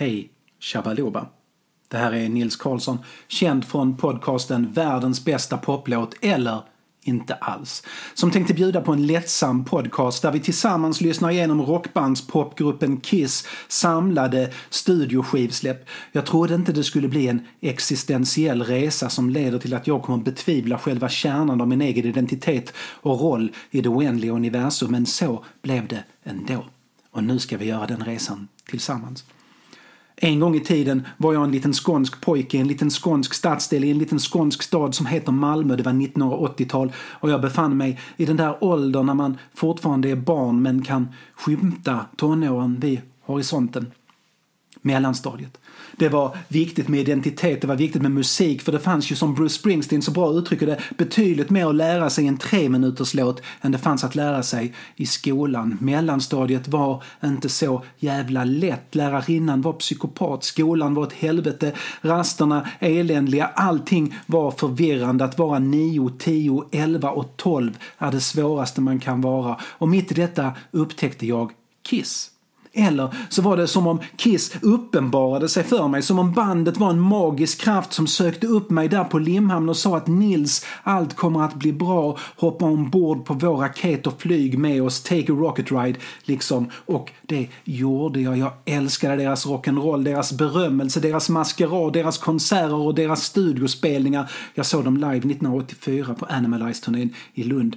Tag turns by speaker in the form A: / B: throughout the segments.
A: Hej Shabaloba. Det här är Nils Karlsson, känd från podcasten Världens bästa poplåt eller inte alls. Som tänkte bjuda på en lättsam podcast där vi tillsammans lyssnar igenom rockbandspopgruppen Kiss samlade studioskivsläpp. Jag trodde inte det skulle bli en existentiell resa som leder till att jag kommer betvivla själva kärnan av min egen identitet och roll i det oändliga universum, men så blev det ändå. Och nu ska vi göra den resan tillsammans. En gång i tiden var jag en liten skånsk pojke i en liten skånsk stadsdel i en liten skånsk stad som heter Malmö. Det var 1980-tal och jag befann mig i den där åldern när man fortfarande är barn men kan skymta tonåren vid horisonten. Mellanstadiet. Det var viktigt med identitet, det var viktigt med musik för det fanns ju som Bruce Springsteen så bra uttrycker det betydligt mer att lära sig en tre minuters låt än det fanns att lära sig i skolan. Mellanstadiet var inte så jävla lätt. Lärarinnan var psykopat, skolan var ett helvete, rasterna eländiga, allting var förvirrande. Att vara 9, 10, 11 och 12 är det svåraste man kan vara. Och mitt i detta upptäckte jag Kiss. Eller så var det som om Kiss uppenbarade sig för mig, som om bandet var en magisk kraft som sökte upp mig där på Limhamn och sa att Nils, allt kommer att bli bra, hoppa ombord på vår raket och flyg med oss, take a rocket ride, liksom. Och det gjorde jag. Jag älskade deras rock'n'roll, deras berömmelse, deras maskerad, deras konserter och deras studiospelningar. Jag såg dem live 1984 på Animalize-turnén i Lund.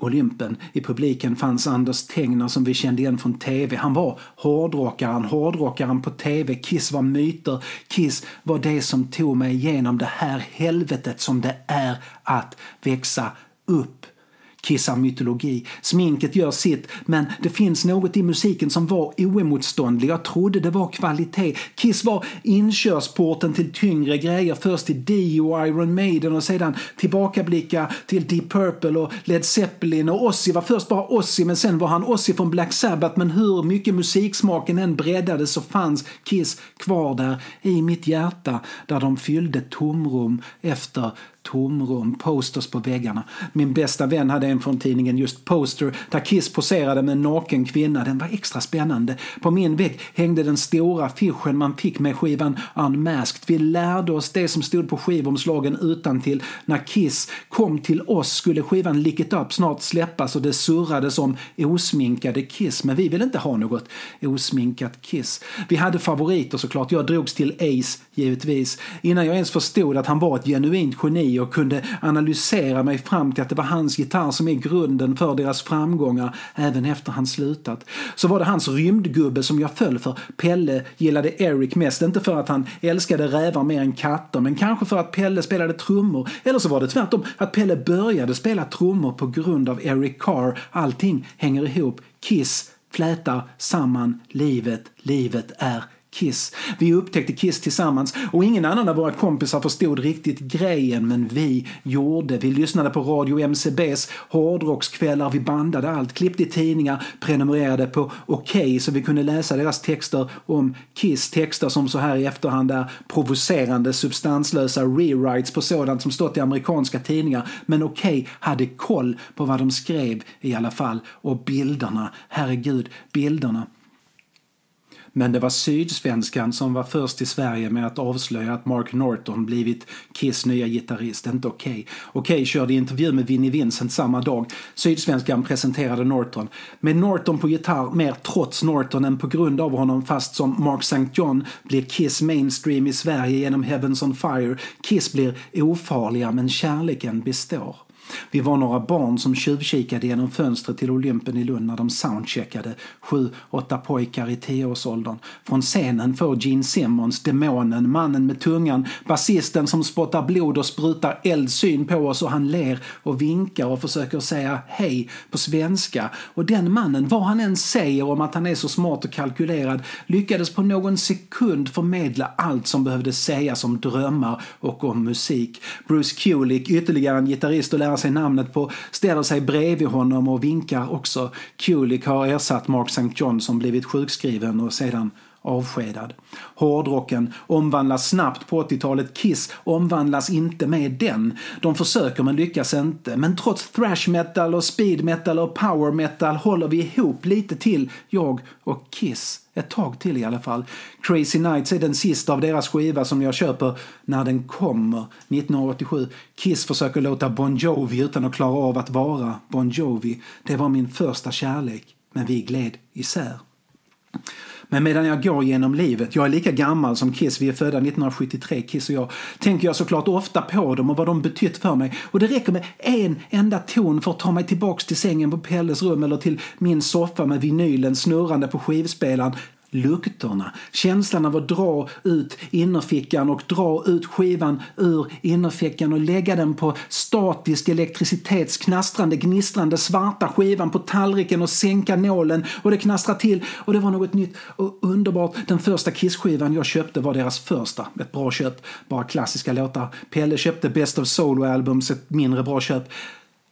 A: Olympen. I publiken fanns Anders Tengner som vi kände igen från TV. Han var hårdrockaren, hårdrockaren på TV. Kiss var myter. Kiss var det som tog mig igenom det här helvetet som det är att växa upp kissar mytologi. Sminket gör sitt, men det finns något i musiken som var oemotståndlig. Jag trodde det var kvalitet. Kiss var inkörsporten till tyngre grejer. Först till Dio och Iron Maiden och sedan tillbakablicka till Deep Purple och Led Zeppelin och Ozzy var först bara Ozzy men sen var han Ozzy från Black Sabbath men hur mycket musiksmaken än breddades så fanns Kiss kvar där i mitt hjärta där de fyllde tomrum efter tomrum, posters på väggarna. Min bästa vän hade en från tidningen just Poster där Kiss poserade med en naken kvinna. Den var extra spännande. På min vägg hängde den stora affischen man fick med skivan Unmasked. Vi lärde oss det som stod på skivomslagen utan till. När Kiss kom till oss skulle skivan Lick It Up snart släppas och det surrades om osminkade Kiss. Men vi ville inte ha något osminkat Kiss. Vi hade favoriter såklart. Jag drogs till Ace, givetvis. Innan jag ens förstod att han var ett genuint geni och kunde analysera mig fram till att det var hans gitarr som är grunden för deras framgångar även efter han slutat. Så var det hans rymdgubbe som jag föll för. Pelle gillade Eric mest, inte för att han älskade rävar mer än katter, men kanske för att Pelle spelade trummor. Eller så var det tvärtom, att Pelle började spela trummor på grund av Eric Carr. Allting hänger ihop. Kiss flätar samman livet. Livet är Kiss. Vi upptäckte Kiss tillsammans och ingen annan av våra kompisar förstod riktigt grejen men vi gjorde. Vi lyssnade på Radio MCBs hårdrockskvällar, vi bandade allt, klippte i tidningar, prenumererade på Okej så vi kunde läsa deras texter om Kiss. Texter som så här i efterhand är provocerande, substanslösa rewrites på sådant som stått i amerikanska tidningar. Men Okej hade koll på vad de skrev i alla fall. Och bilderna, herregud, bilderna. Men det var Sydsvenskan som var först i Sverige med att avslöja att Mark Norton blivit Kiss nya gitarrist. Inte okej. Okay. Okej okay, körde intervju med Vinnie Vincent samma dag. Sydsvenskan presenterade Norton. Med Norton på gitarr, mer trots Norton än på grund av honom fast som Mark St. John blir Kiss mainstream i Sverige genom Heavens on Fire. Kiss blir ofarliga men kärleken består. Vi var några barn som tjuvkikade genom fönstret till Olympen i Lund när de soundcheckade. Sju, åtta pojkar i tioårsåldern. Från scenen får Gene Simmons, demonen, mannen med tungan, basisten som spottar blod och sprutar eldsyn på oss och han ler och vinkar och försöker säga hej på svenska. Och den mannen, vad han än säger om att han är så smart och kalkylerad, lyckades på någon sekund förmedla allt som behövde sägas om drömmar och om musik. Bruce Kulick, ytterligare en gitarrist och lärare sig namnet på, ställer sig bredvid honom och vinkar också. Kulik har ersatt Mark St. John som blivit sjukskriven och sedan avskedad. Hårdrocken omvandlas snabbt på 80-talet. Kiss omvandlas inte med den. De försöker men lyckas inte. Men trots thrash metal och speed metal och power metal håller vi ihop lite till, jag och Kiss. Ett tag till i alla fall. Crazy Nights är den sista av deras skiva som jag köper när den kommer 1987. Kiss försöker låta Bon Jovi utan att klara av att vara Bon Jovi. Det var min första kärlek, men vi gled isär. Men medan jag går genom livet, jag är lika gammal som Kiss, vi är födda 1973, Kiss och jag, tänker jag såklart ofta på dem och vad de betytt för mig. Och det räcker med en enda ton för att ta mig tillbaks till sängen på Pelles rum eller till min soffa med vinylen snurrande på skivspelaren lukterna, känslan av att dra ut innerfickan och dra ut skivan ur innerfickan och lägga den på statisk elektricitets knastrande, gnistrande svarta skivan på tallriken och sänka nålen och det knastrar till och det var något nytt och underbart. Den första Kiss-skivan jag köpte var deras första, ett bra köp, bara klassiska låtar. Pelle köpte Best of Solo-albums, ett mindre bra köp.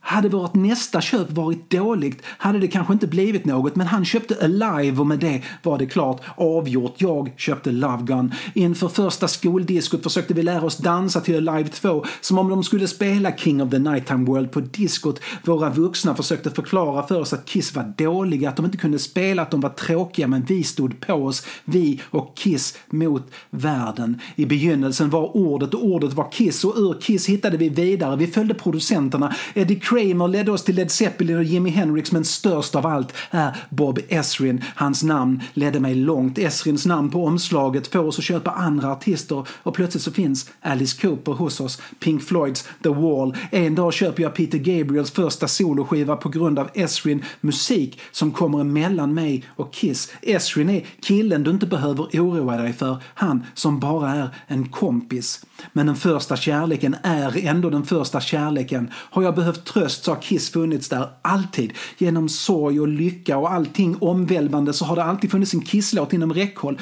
A: Hade vårt nästa köp varit dåligt hade det kanske inte blivit något men han köpte Alive och med det var det klart avgjort. Jag köpte Love Gun. Inför första skoldiskot försökte vi lära oss dansa till Alive 2 som om de skulle spela King of the Nighttime World på diskot. Våra vuxna försökte förklara för oss att Kiss var dåliga, att de inte kunde spela, att de var tråkiga men vi stod på oss. Vi och Kiss mot världen. I begynnelsen var ordet och ordet var Kiss och ur Kiss hittade vi vidare. Vi följde producenterna. Eddie Kramer ledde oss till Led Zeppelin och Jimi Hendrix men störst av allt är Bob Esrin. Hans namn ledde mig långt. Esrins namn på omslaget får oss att köpa andra artister och plötsligt så finns Alice Cooper hos oss. Pink Floyds The Wall. En dag köper jag Peter Gabriels första soloskiva på grund av Esrin musik som kommer emellan mig och Kiss. Esrin är killen du inte behöver oroa dig för. Han som bara är en kompis. Men den första kärleken är ändå den första kärleken. Har jag behövt tröst så har Kiss funnits där alltid. Genom sorg och lycka och allting omvälvande så har det alltid funnits en Kiss-låt inom räckhåll.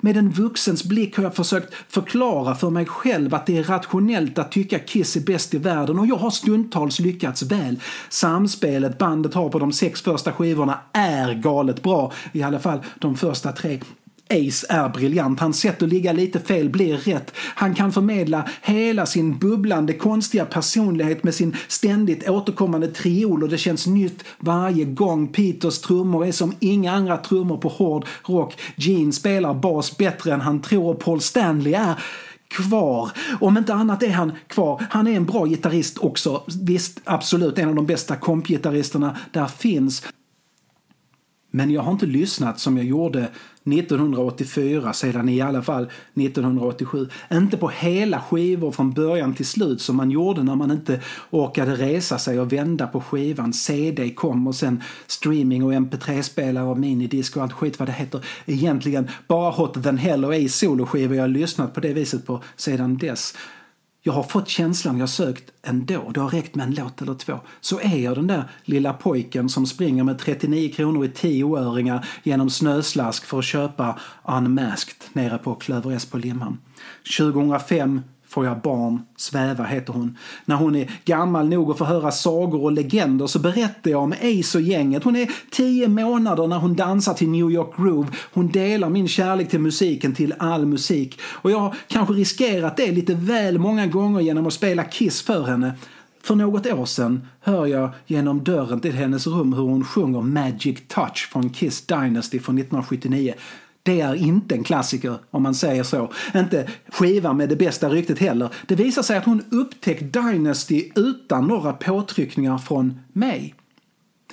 A: Med en vuxens blick har jag försökt förklara för mig själv att det är rationellt att tycka Kiss är bäst i världen och jag har stundtals lyckats väl. Samspelet bandet har på de sex första skivorna är galet bra, i alla fall de första tre. Ace är briljant. Hans sätt att ligga lite fel blir rätt. Han kan förmedla hela sin bubblande konstiga personlighet med sin ständigt återkommande triol och det känns nytt varje gång. Peters trummor är som inga andra trummor på hård rock. Gene spelar bas bättre än han tror och Paul Stanley är kvar. Om inte annat är han kvar. Han är en bra gitarrist också. Visst, absolut en av de bästa kompgitarristerna där finns. Men jag har inte lyssnat som jag gjorde 1984, sedan i alla fall 1987. Inte på hela skivor från början till slut som man gjorde när man inte orkade resa sig och vända på skivan. CD kom och sen streaming och mp3-spelare och minidisk och allt skit vad det heter. Egentligen bara Hot than Hell och Ace soloskivor jag har lyssnat på det viset på sedan dess. Jag har fått känslan jag sökt ändå. Det har räckt med en låt eller två. Så är jag den där lilla pojken som springer med 39 kronor i 10-öringar genom snöslask för att köpa Unmasked nere på Klöver S på Limhamn. 2005 får jag barn, Sväva heter hon. När hon är gammal nog att få höra sagor och legender så berättar jag om Ace och gänget. Hon är tio månader när hon dansar till New York Groove. Hon delar min kärlek till musiken, till all musik. Och jag har kanske riskerat det lite väl många gånger genom att spela Kiss för henne. För något år sedan hör jag genom dörren till hennes rum hur hon sjunger Magic Touch från Kiss Dynasty från 1979. Det är inte en klassiker om man säger så. Inte skivan med det bästa ryktet heller. Det visar sig att hon upptäckt Dynasty utan några påtryckningar från mig.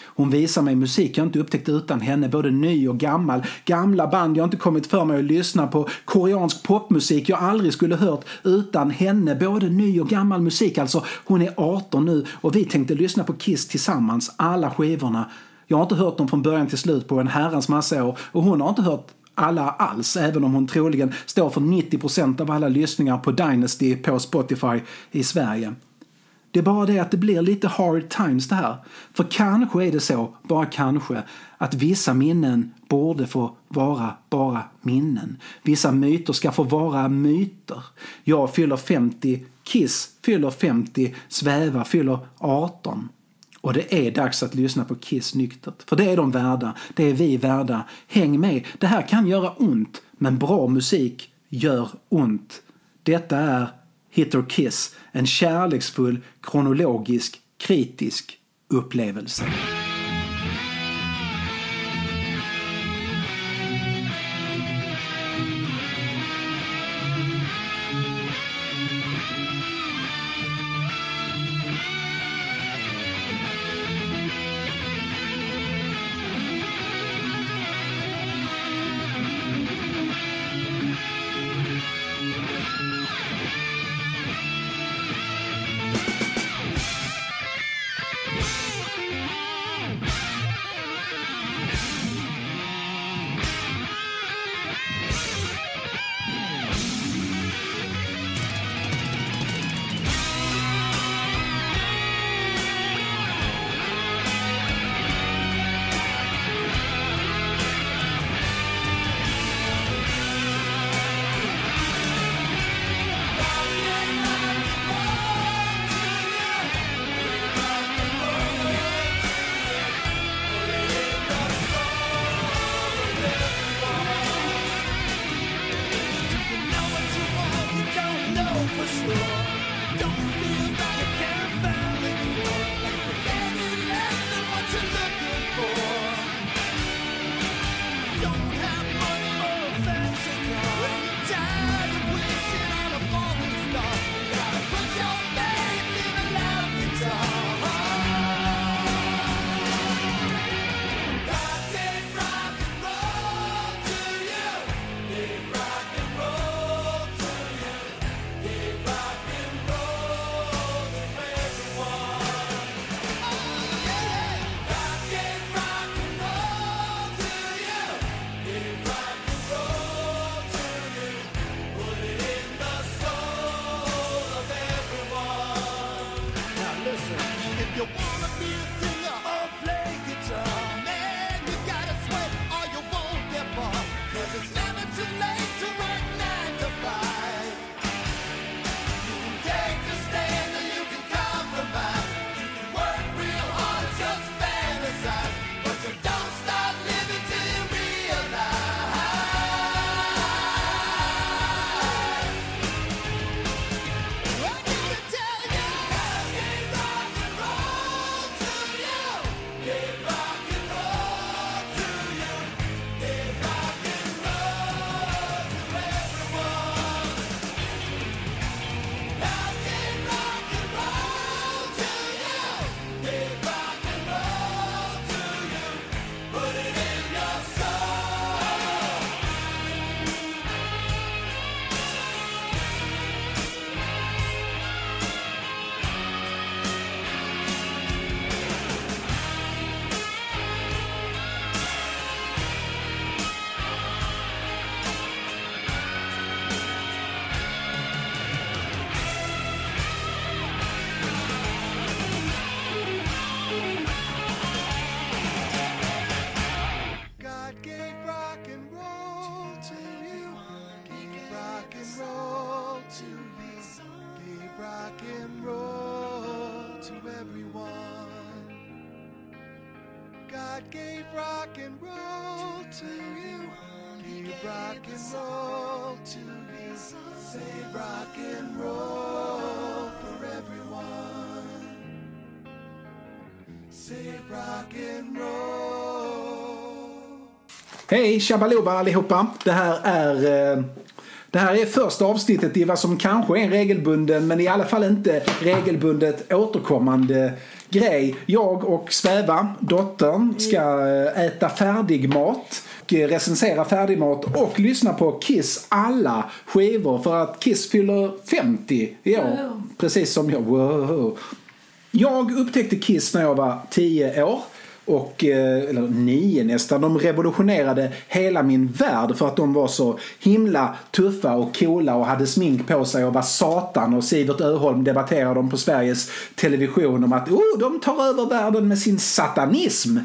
A: Hon visar mig musik jag inte upptäckt utan henne, både ny och gammal. Gamla band jag inte kommit för mig att lyssna på. Koreansk popmusik jag aldrig skulle hört utan henne. Både ny och gammal musik. Alltså, hon är 18 nu och vi tänkte lyssna på Kiss tillsammans, alla skivorna. Jag har inte hört dem från början till slut på en herrans massa år och hon har inte hört alla alls, även om hon troligen står för 90% av alla lyssningar på Dynasty på Spotify i Sverige. Det är bara det att det blir lite hard times det här. För kanske är det så, bara kanske, att vissa minnen borde få vara bara minnen. Vissa myter ska få vara myter. Jag fyller 50, Kiss fyller 50, Sväva fyller 18.
B: Och det är dags att lyssna på Kiss nyktert. För det är de värda. Det är vi värda. Häng med. Det här kan göra ont. Men bra musik gör ont. Detta är Hit or Kiss. En kärleksfull, kronologisk, kritisk upplevelse. Hej Tjabaloba allihopa! Det här är eh, det här är första avsnittet i vad som kanske är en regelbunden men i alla fall inte regelbundet återkommande grej. Jag och Sväva, dottern, ska eh, äta färdig mat och recensera färdigmat och lyssna på Kiss alla skivor för att Kiss fyller 50 i år. Wow. Precis som jag. Wow. Jag upptäckte Kiss när jag var 10 år och, eh, eller nio nästan. De revolutionerade hela min värld för att de var så himla tuffa och coola och hade smink på sig och var satan och Sivert Öholm debatterade dem på Sveriges Television om att oh, de tar över världen med sin satanism.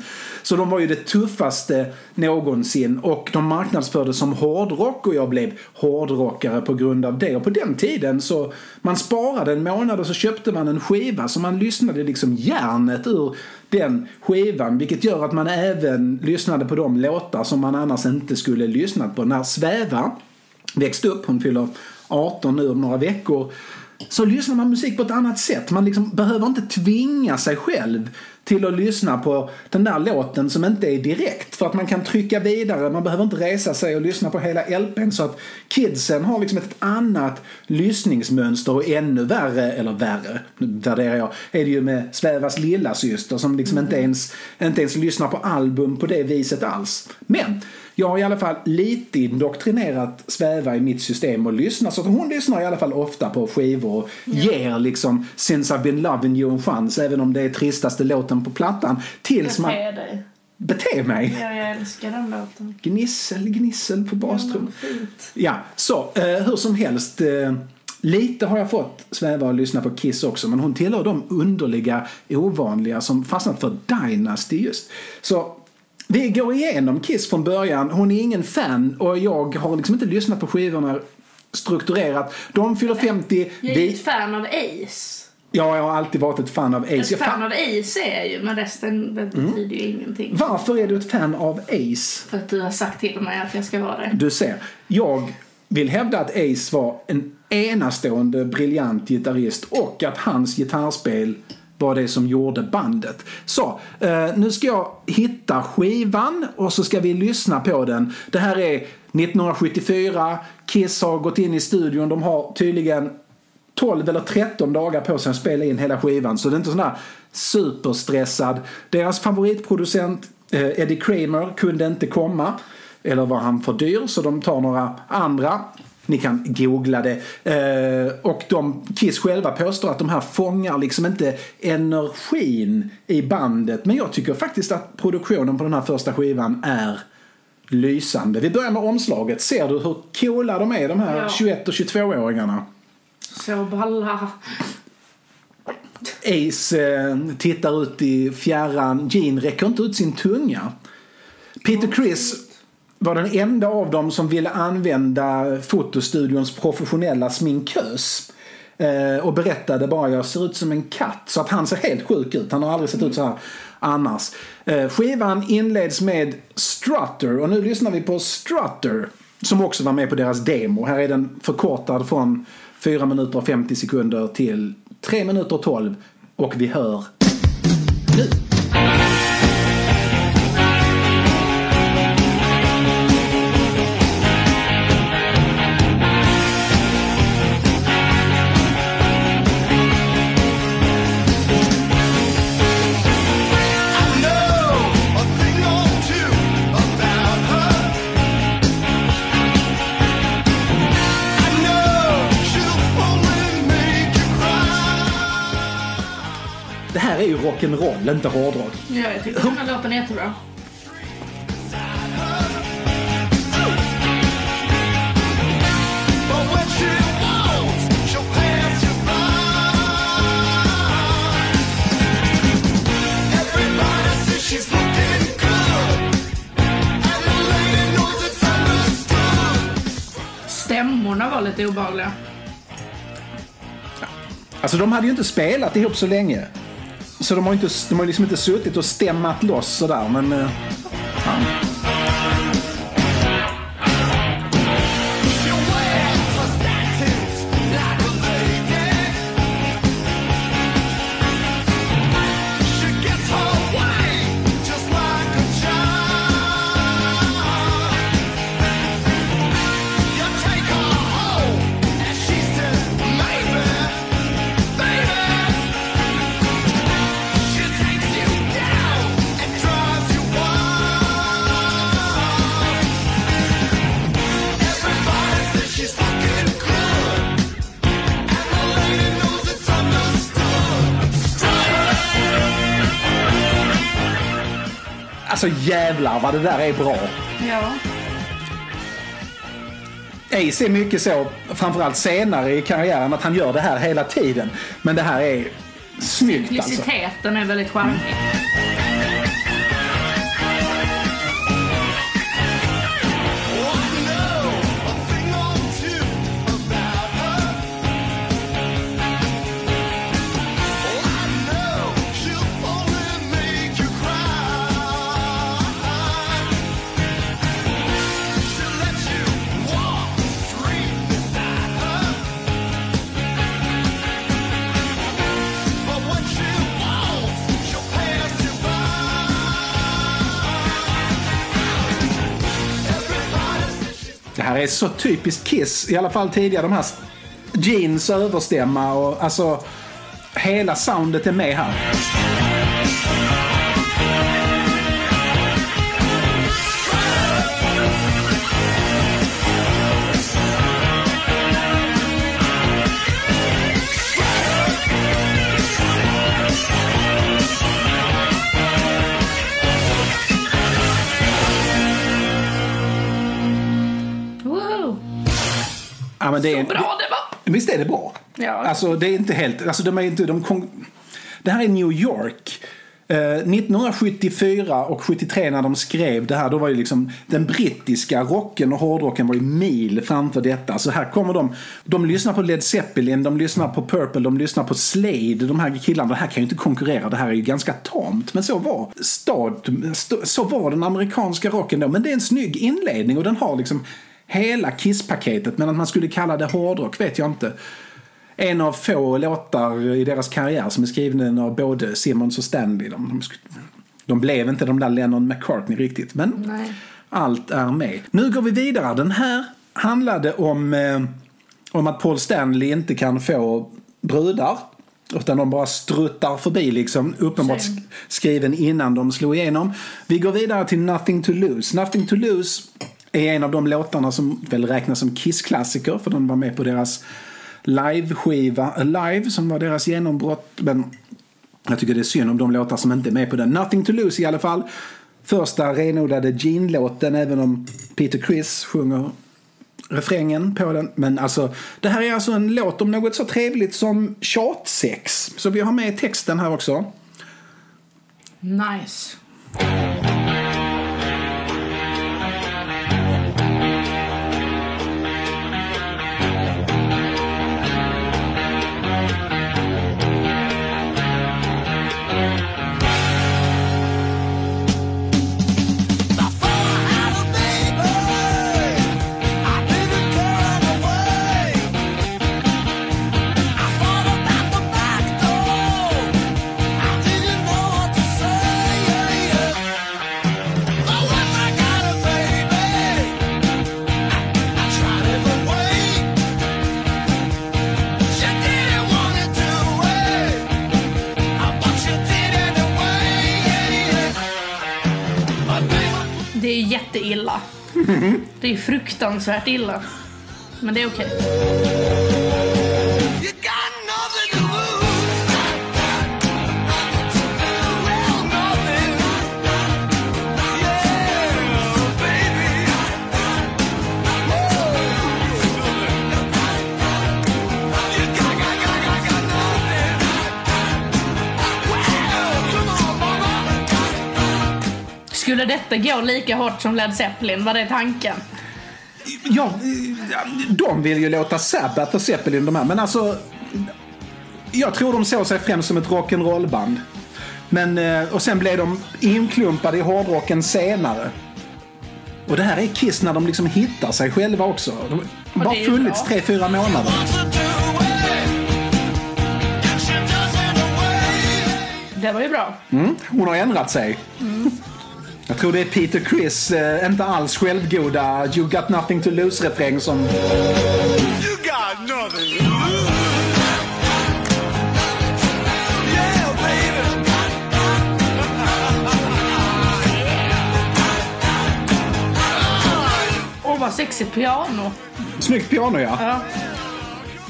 A: Så de var ju det tuffaste någonsin och de marknadsfördes som hårdrock och jag blev hårdrockare på grund av det. Och på den tiden så man sparade en månad och så köpte man en skiva så man lyssnade liksom järnet ur den skivan vilket gör att man även lyssnade på de låtar som man annars inte skulle lyssnat på. När Sväva växte upp, hon fyller 18 nu om några veckor så lyssnar man musik på ett annat sätt. Man liksom behöver inte tvinga sig själv till att lyssna på den där låten som inte är direkt. För att man kan trycka vidare, man behöver inte resa sig och lyssna på hela LPn. Så att kidsen har liksom ett annat lyssningsmönster och ännu värre, eller värre, nu värderar jag, är det ju med Svävas lilla syster som liksom inte, ens, inte ens lyssnar på album på det viset alls. Men jag har i alla fall lite indoktrinerat Sväva i mitt system och lyssna. Så hon lyssnar i alla fall ofta på skivor och ja. ger liksom Since I've been loving you en chans även om det är tristaste låten på plattan. Tills
C: Bete
A: man...
C: dig.
A: Bete mig?
C: Ja, jag älskar den låten.
A: Gnissel, gnissel på bastrum.
C: Ja,
A: ja, så eh, hur som helst. Eh, Lite har jag fått sväva och lyssna på Kiss också men hon tillhör de underliga ovanliga som fastnat för Dynasty just. Så vi går igenom Kiss från början. Hon är ingen fan och jag har liksom inte lyssnat på skivorna strukturerat. De fyller 50.
C: Jag är ju ett fan av Ace.
A: Ja, jag har alltid varit ett fan av Ace.
C: Ett fan av Ace är jag ju, men resten det betyder mm. ju ingenting.
A: Varför är du ett fan av Ace?
C: För att du har sagt till mig att jag ska vara det.
A: Du ser. Jag vill hävda att Ace var en enastående briljant gitarrist och att hans gitarrspel var det som gjorde bandet. Så, eh, nu ska jag hitta skivan och så ska vi lyssna på den. Det här är 1974. Kiss har gått in i studion. De har tydligen 12 eller 13 dagar på sig att spela in hela skivan. Så det är inte sån där superstressad. Deras favoritproducent eh, Eddie Kramer kunde inte komma. Eller var han för dyr så de tar några andra. Ni kan googla det. Eh, och de, Kiss själva påstår att de här fångar liksom inte energin i bandet. Men jag tycker faktiskt att produktionen på den här första skivan är lysande. Vi börjar med omslaget. Ser du hur coola de är de här ja. 21 och 22-åringarna?
C: Så balla.
A: Ace eh, tittar ut i fjärran. Gene räcker inte ut sin tunga. Peter Chris var den enda av dem som ville använda fotostudions professionella sminkös. Eh, och berättade bara jag ser ut som en katt. Så att han ser helt sjuk ut. Han har aldrig sett ut så här annars. Eh, skivan inleds med Strutter och nu lyssnar vi på Strutter. Som också var med på deras demo. Här är den förkortad från 4 minuter och 50 sekunder till 3 minuter och 12. Och vi hör nu. Är ju rock'n'roll, inte hårdrock.
C: Ja, jag tycker den här låten är jättebra. Stämmorna var lite obehagliga.
A: Alltså de hade ju inte spelat ihop så länge. Så de har, inte, de har liksom inte suttit och stämmat loss sådär. Men, eh, Alltså jävlar vad det där är bra.
C: Ja.
A: Ace är mycket så, framförallt senare i karriären, att han gör det här hela tiden. Men det här är snyggt alltså.
C: Simpliciteten är väldigt charmig.
A: Är så typiskt Kiss, i alla fall tidigare. De här jeans överstämma och alltså hela soundet är med här. Ja, men det är,
C: Så bra det var!
A: Visst är det bra?
C: Ja.
A: Alltså det är inte helt, alltså de är inte, de det här är New York. Eh, 1974 och 73 när de skrev det här, då var ju liksom den brittiska rocken och hårdrocken var ju mil framför detta. Så här kommer de, de lyssnar på Led Zeppelin, de lyssnar på Purple, de lyssnar på Slade, de här killarna. Det här kan ju inte konkurrera, det här är ju ganska tamt. Men så var stad, st- så var den amerikanska rocken då. Men det är en snygg inledning och den har liksom hela Kiss-paketet. Men att man skulle kalla det hårdrock vet jag inte. En av få låtar i deras karriär som är skriven av både Simmons och Stanley. De, de, de blev inte de där Lennon McCartney riktigt. Men
C: Nej.
A: allt är med. Nu går vi vidare. Den här handlade om, eh, om att Paul Stanley inte kan få brudar. Utan de bara struttar förbi liksom. Uppenbart skriven innan de slog igenom. Vi går vidare till Nothing to lose. Nothing to lose är en av de låtarna som väl räknas som Kiss-klassiker. För den var med på deras live-skiva eh, Alive som var deras genombrott. Men jag tycker det är synd om de låtar som inte är med på den. Nothing to lose i alla fall. Första renodlade Gene-låten även om Peter Criss sjunger refrängen på den. Men alltså, det här är alltså en låt om något så trevligt som tjatsex. Så vi har med texten här också.
C: Nice. Är fruktansvärt illa. Men det är okej.
B: Mama.
C: Skulle detta gå lika hårt som Led Zeppelin? Var det tanken?
A: Ja, de vill ju låta Sabbath och Zeppelin de här. Men alltså, jag tror de såg sig främst som ett rock'n'roll-band. Men, eh, och sen blev de inklumpade i hårdrocken senare. Och det här är Kiss när de liksom hittar sig själva också. De har bara funnits tre, fyra månader.
C: Det var ju bra.
A: Mm, hon har ändrat sig. Jag tror det är Peter Criss, eh, inte alls självgoda You got nothing to lose-refräng som...
B: You got nothing to lose.
C: Åh, vad sexigt piano.
A: Snyggt piano ja.
C: Ja.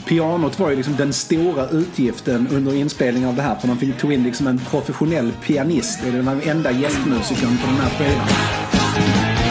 A: Pianot var ju liksom den stora utgiften under inspelningen av det här. För man tog in liksom en professionell pianist. Det var den enda gästmusikern på den här skivan.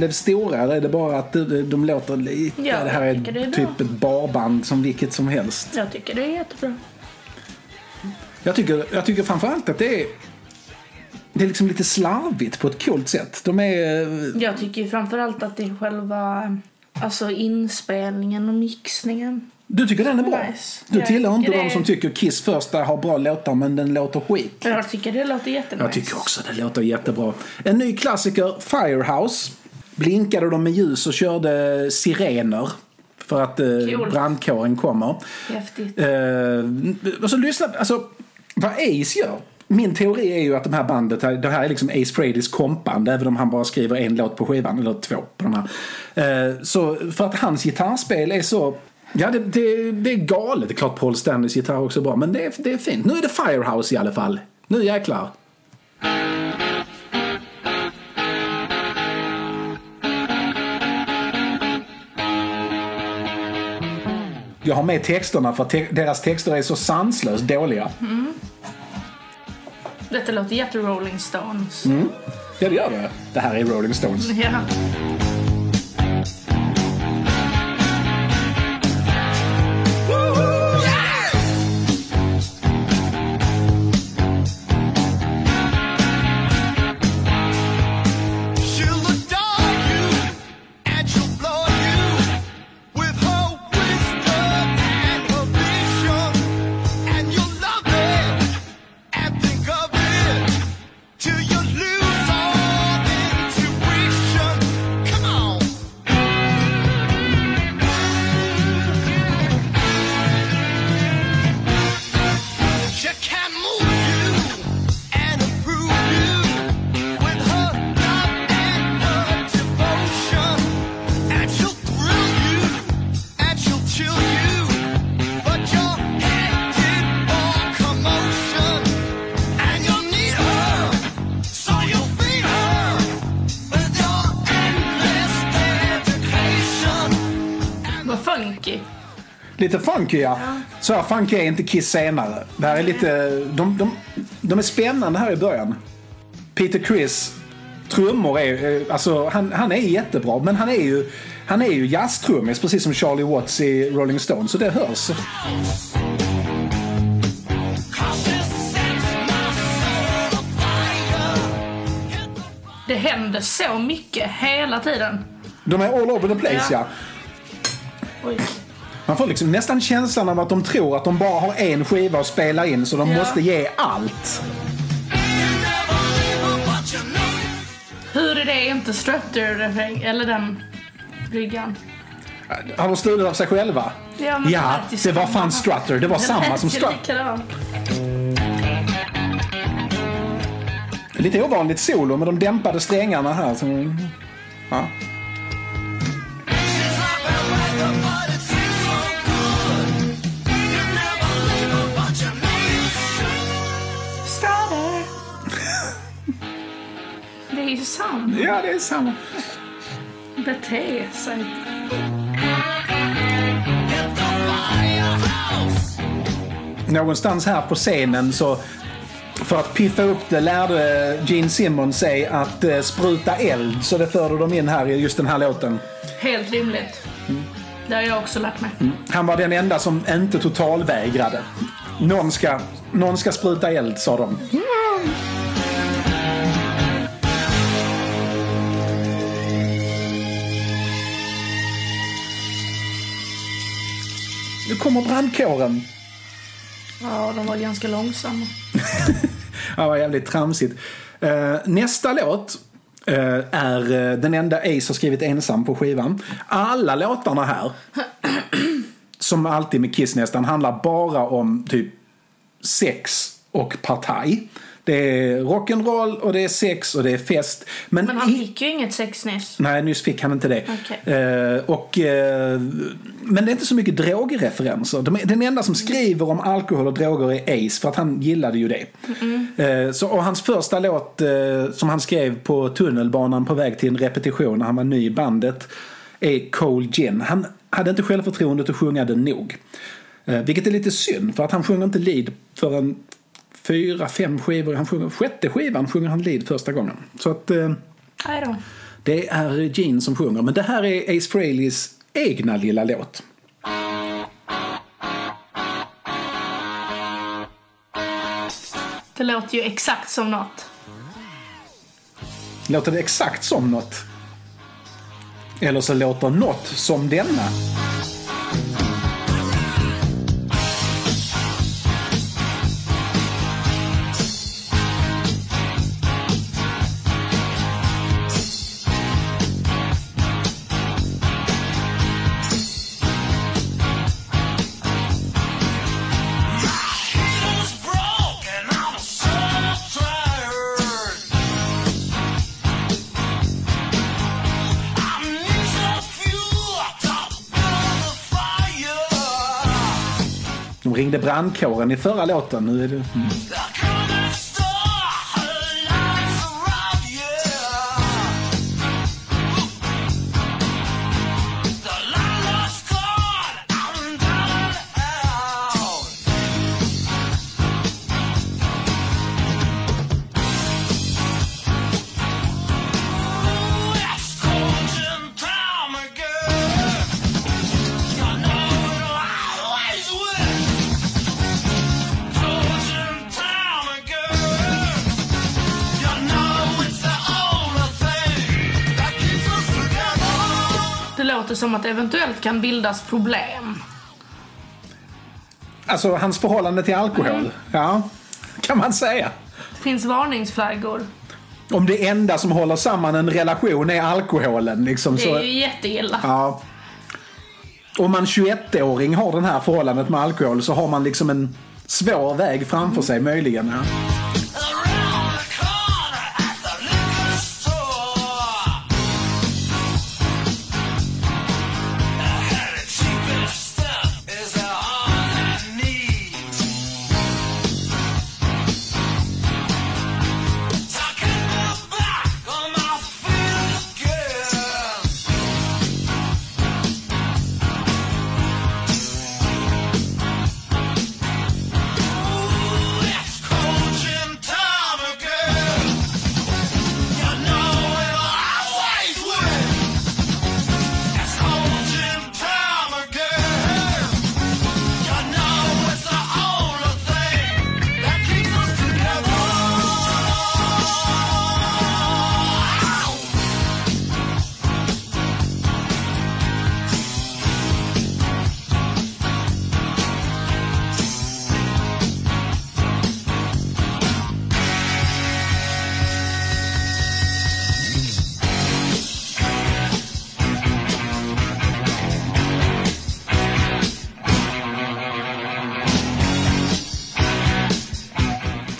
A: Blev stora eller är det bara att de, de låter lite...
C: Ja,
A: det här är,
C: det är
A: typ ett barband som vilket som helst.
C: Jag tycker det är jättebra.
A: Jag tycker, jag tycker framförallt att det är... Det är liksom lite slarvigt på ett coolt sätt. De är...
C: Jag tycker framförallt att det är själva alltså inspelningen och mixningen.
A: Du tycker den är bra?
C: Nice.
A: Du
C: Jag
A: tillhör inte de som tycker Kiss första har bra låtar men den låter skit.
C: Jag tycker det låter jättenice.
A: Jag tycker också det låter jättebra. En ny klassiker, Firehouse. Blinkade de med ljus och körde sirener för att eh,
C: Kul.
A: brandkåren kommer.
C: Häftigt.
A: Eh, och så lyssna, alltså vad Ace gör. Min teori är ju att de här bandet, det här är liksom Ace Frehley's kompband, även om han bara skriver en låt på skivan, eller två på den här. Eh, så för att hans gitarrspel är så Ja, det, det, det är galet. Det är klart Paul Stanleys gitarr också är bra, men det är, det är fint. Nu är det Firehouse i alla fall. Nu jäklar. Jag har med texterna för te- deras texter är så sanslöst dåliga.
C: Detta låter jätte Rolling Stones.
A: Mm. Ja, det gör det. Det här är Rolling Stones.
C: Ja. Funky
A: ja. Så här funky är inte Kiss senare. Det här är lite... De, de, de är spännande här i början. Peter Criss, trummor är... eh, Alltså han, han är jättebra men han är ju... Han är ju jazztrummis precis som Charlie Watts i Rolling Stones så det hörs.
C: Det händer så mycket hela tiden.
A: De är all over the place ja.
C: Ja.
A: Man får liksom nästan känslan av att de tror att de bara har en skiva att spela in så de
C: Ja.
A: måste ge allt.
C: Hur är det inte Strutter-refräng? Eller den bryggan?
A: Har de stulit av sig själva?
C: Ja,
A: ja
C: faktiskt
A: det var fan Strutter. Det var samma som Strutter.
C: Strutter.
A: Lite ovanligt solo med de dämpade strängarna här. Ja.
C: Är ju sant.
A: ja, det är samma.
C: Bete sig.
A: Någonstans här på scenen så för att piffa upp det lärde Gene Simmons sig att eh, spruta eld så det förde de in här i just den här låten.
C: Helt rimligt. Det har jag också lärt mig.
A: Han var den enda som inte totalvägrade. Någon ska, någon ska spruta eld sa de. Nu kommer brandkåren.
C: Ja, de var ganska långsamma.
A: Ja, vad jävligt tramsigt. Eh, nästa låt eh, är eh, den enda Ace har skrivit ensam på skivan. Alla låtarna här, som alltid med Kiss nästan, handlar bara om typ sex och partaj. Det är rock'n'roll och det är sex och det är fest. Men,
C: Men han fick ju inget sex nyss.
A: Nej, nyss fick han inte det.
C: Okej.
A: Eh, och, eh, men det är inte så mycket drogreferenser. De den enda som skriver om alkohol och droger är Ace, för att han gillade ju det. Eh, så, och hans första låt eh, som han skrev på tunnelbanan på väg till en repetition när han var ny i bandet är Cold Gin. Han hade inte självförtroendet att sjunga den nog. Eh, vilket är lite synd, för att han sjunger inte lead förrän fyra, fem skivor. Han sjunger, sjätte skivan sjunger han lead första gången. Så att... Eh. Det är Gene som sjunger, men det här är Ace Frehleys egna lilla låt.
C: Det låter ju exakt som något.
A: Låter det exakt som något? Eller så låter något som denna. De ringde brandkåren i förra låten. Nu är det...
C: Mm. Som att det eventuellt kan bildas problem.
A: Alltså hans förhållande till alkohol. Ja, kan man säga.
C: Det finns varningsflaggor.
A: Om det enda som håller samman en relation är alkoholen. Liksom,
C: Det
A: så,
C: är ju jätteilla.
A: ja. Om man 21-åring har det här förhållandet med alkohol så har man liksom en svår väg framför sig möjligen. Ja.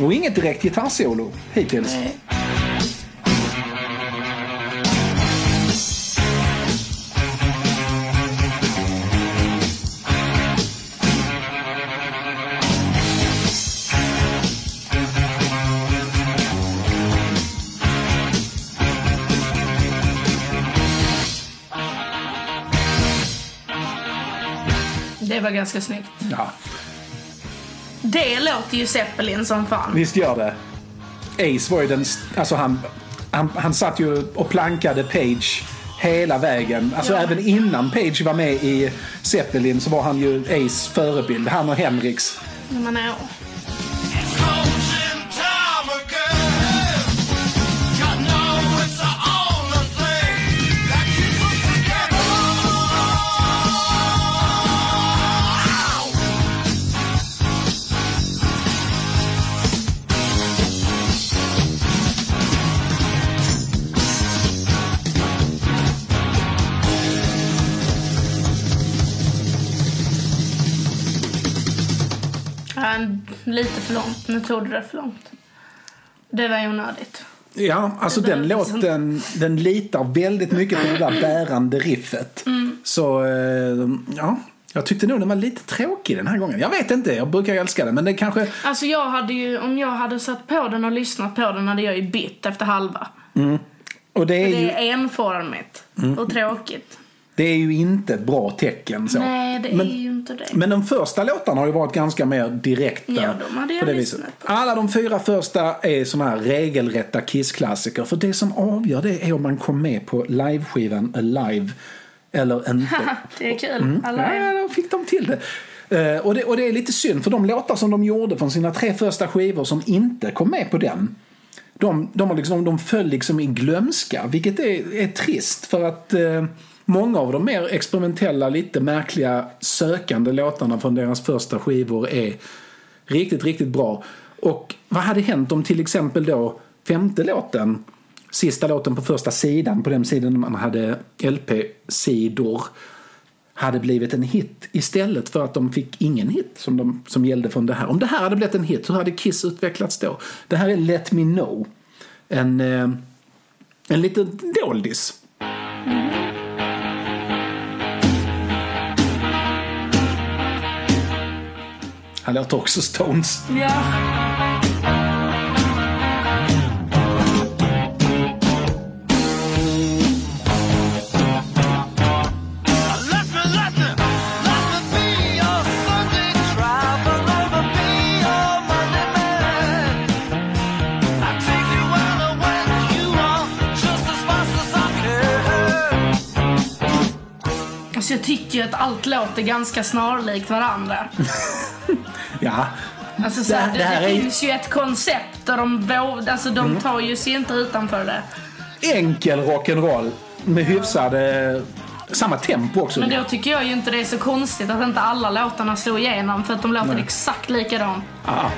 A: Och inget direkt gitarrsolo hittills.
C: Det var ganska snyggt.
A: Ja,
C: Det låter ju Zeppelin som fan.
A: visst gör det. Ace var ju den... Alltså han, han, han satt ju och plankade Page hela vägen. Alltså
C: Ja.
A: även innan Page var med i Zeppelin så var han ju Ace förebild. Han och Hendrix.
C: Men.
B: It's
C: lite för långt. Nu tog du det för långt. Det var onödigt.
A: Ja, alltså den låten den litar väldigt mycket på det där bärande riffet.
C: Mm.
A: Så eh, ja, jag tyckte nog den var lite tråkig den här gången. Jag vet inte, jag brukar älska den men det kanske...
C: Alltså jag hade ju, om jag hade satt på den och lyssnat på den hade jag ju bytt efter halva.
A: Och det är,
C: Det är enformigt och tråkigt.
A: Det är ju inte ett bra tecken så.
C: Nej, det är
A: men,
C: ju inte det.
A: Men de första låtarna har ju varit ganska mer direkta.
C: Ja, de hade jag
A: på det viset.
C: på.
A: Alla de fyra första är såna här regelrätta Kiss-klassiker. För det som avgör det är om man kom med på liveskivan Alive eller inte.
C: det är kul.
A: Ja,
C: är...
A: ja, då fick de till det. Eh, och det. Och det är lite synd, för de låtar som de gjorde från sina tre första skivor som inte kom med på den, de, de, har liksom, de föll liksom i glömska, vilket är, är trist för att eh, många av de mer experimentella, lite märkliga, sökande låtarna från deras första skivor är riktigt, riktigt bra. Och vad hade hänt om till exempel då femte låten, sista låten på första sidan, på den sidan man hade LP-sidor, hade blivit en hit istället för att de fick ingen hit som, de, som gällde från det här. Om det här hade blivit en hit, hur hade Kiss utvecklats då? Det här är Let Me Know. En, eh, en liten doldis. Mm. Han låter också Stones.
B: Yeah.
C: Alltså jag tycker ju att allt låter ganska snarlikt varandra.
A: Ja,
C: Alltså så här,
A: Det-
C: det,
A: det här
C: det,
A: är- Mm.
C: finns ju ett koncept och de, vå- alltså, de tar ju sig inte utanför det.
A: enkel rock'n'roll med hyfsad... Eh, samma tempo också.
C: Men då tycker jag ju inte det är så konstigt att inte alla låtarna slår igenom för att de låter exakt likadant.
A: Ah.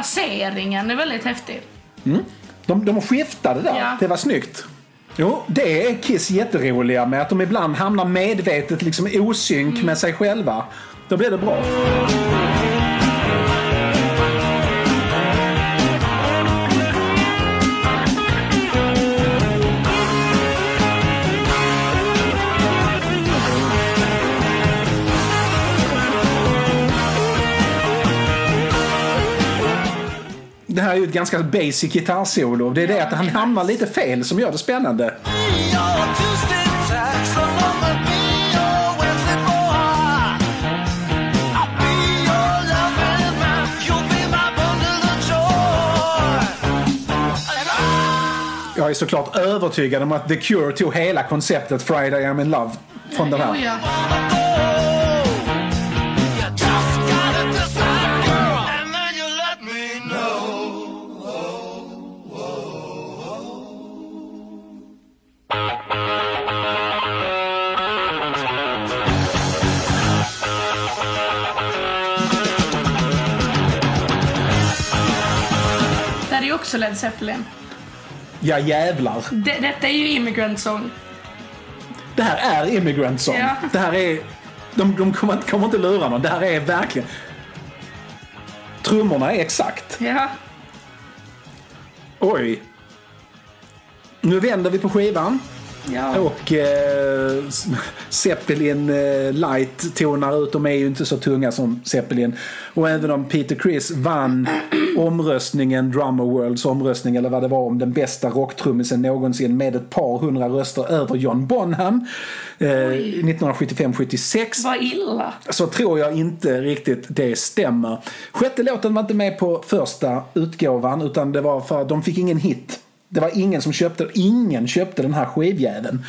B: You?
C: Fraseringen är väldigt häftig.
A: De, de skiftade där.
C: Ja.
A: Det var snyggt. Jo, det är Kiss jätteroliga med att de ibland hamnar medvetet liksom osynk med sig själva. Då blir det bra. Ett ganska basic gitarrsolo. Det är det att han hamnar lite fel som gör det spännande. Jag är såklart övertygad om att The Cure tog hela konceptet Friday I'm in Love från den här.
C: Också Led Zeppelin.
A: Ja jävlar.
C: Det, detta är ju Immigrant Song.
A: Det här är Immigrant Song.
C: Ja.
A: Det här är... De, de kommer, inte- kommer inte lura någon. Det här är verkligen... Trummorna är exakt.
C: Ja.
A: Oj. Nu vänder vi på skivan.
C: Ja.
A: Och eh, Zeppelin eh, Light tonar ut. De är ju inte så tunga som Zeppelin. Och även om Peter Criss vann omröstningen, Drummer Worlds omröstning eller vad det var om den bästa rocktrummisen någonsin med ett par hundra röster över John Bonham eh, 1975-76
C: Vad illa.
A: så tror jag inte riktigt det stämmer. Sjätte låten var inte med på första utgåvan utan det var för att de fick ingen hit. Det var ingen som köpte, ingen köpte den här skivjäveln.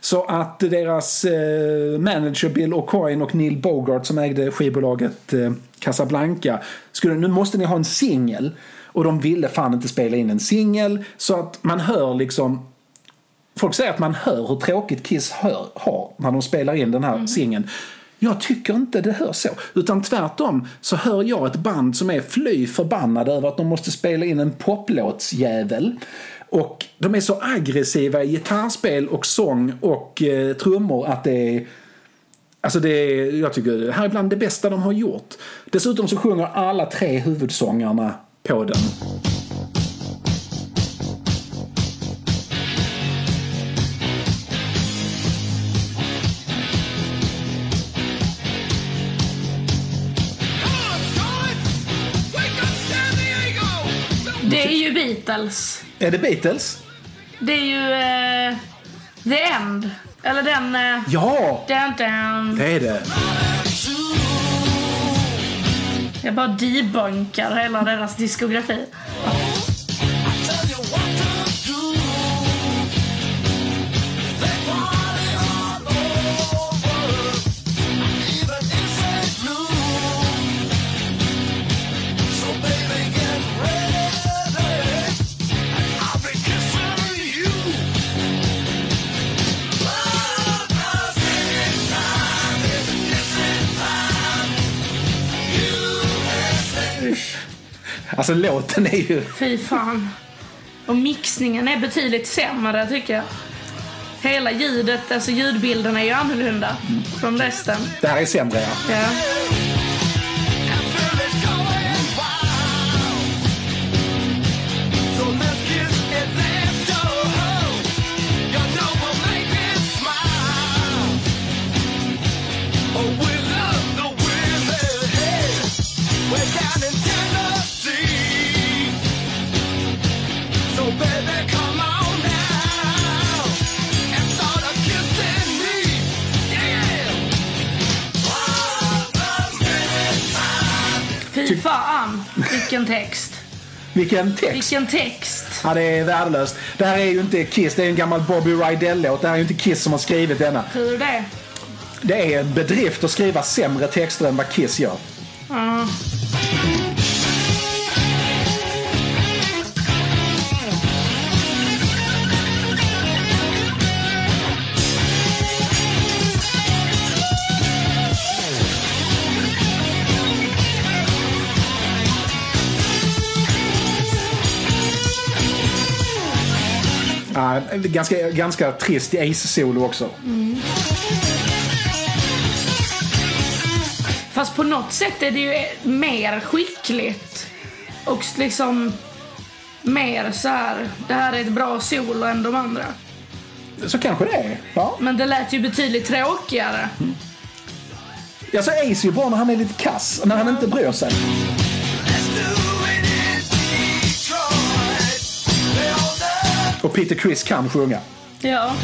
A: Så att deras eh, manager Bill O'Coin och Neil Bogart som ägde skivbolaget eh, Casablanca skulle, nu måste ni ha en singel. Och de ville fan inte spela in en singel så att man hör liksom Folk säger att man hör hur tråkigt Kiss hör, har när de spelar in den här singeln. Jag tycker inte det hörs så. Utan tvärtom så hör jag ett band som är fly förbannade över att de måste spela in en poplåtsjävel. Och de är så aggressiva i gitarrspel och sång och eh, trummor att det är Alltså det är, jag tycker det här är bland det bästa de har gjort. Dessutom så sjunger alla tre huvudsångarna på den.
B: Beatles.
A: Är det Beatles?
B: Det är ju eh, The End. Eller den... Eh,
A: Ja,
B: dun, dun.
A: det är det.
B: Jag bara debunkar hela deras diskografi.
A: Alltså låten är ju...
B: Fy fan. Och mixningen är betydligt sämre tycker jag. Hela ljudet, alltså ljudbilden är ju annorlunda från resten.
A: Det här är sämre ja.
B: Ja. Fy fan, vilken text.
A: Vilken text.
B: Vilken text.
A: Ja, det är värdelöst. Det här är ju inte Kiss, det är en gammal Bobby Rydell-låt. Det här är ju inte Kiss som har skrivit denna.
B: Hur det?
A: Det är en bedrift att skriva sämre texter än vad Kiss gör.
B: Ja.
A: Ganska, ganska trist Ace-solo också.
B: Fast på något sätt är det ju mer skickligt. Och liksom mer så här. det här är ett bra solo än de andra.
A: Så kanske det är. Ja.
B: Men det lät ju betydligt tråkigare.
A: Alltså Ace är ju bra när han är lite kass, när han inte bryr sig. Och Peter Criss kan sjunga.
B: Ja.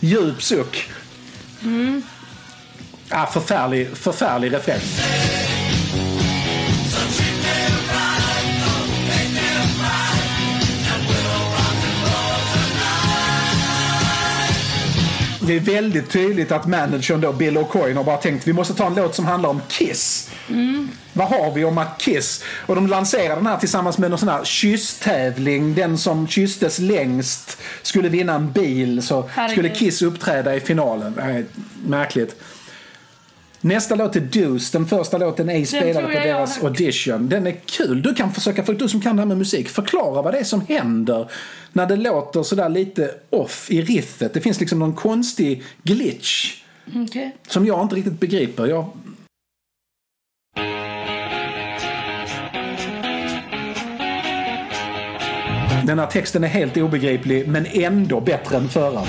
A: Djup suck. Ah, förfärlig, förfärlig refräng. Det är väldigt tydligt att managern då, Bill O'Coin, har bara tänkt vi måste ta en låt som handlar om Kiss. Vad har vi om att Kiss? Och de lanserar den här tillsammans med någon sån här kysstävling. Den som kysstes längst skulle vinna en bil. Så
B: Herregud.
A: skulle Kiss uppträda i finalen. Är märkligt. Nästa låt är Deuce. Den första låten är spelad på deras audition. Den är kul. Du kan försöka, för du som kan det här med musik, förklara vad det är som händer när det låter sådär lite off i riffet. Det finns liksom någon konstig glitch
B: Okej.
A: som jag inte riktigt begriper. Jag... Den här texten är helt obegriplig men ändå bättre än förra.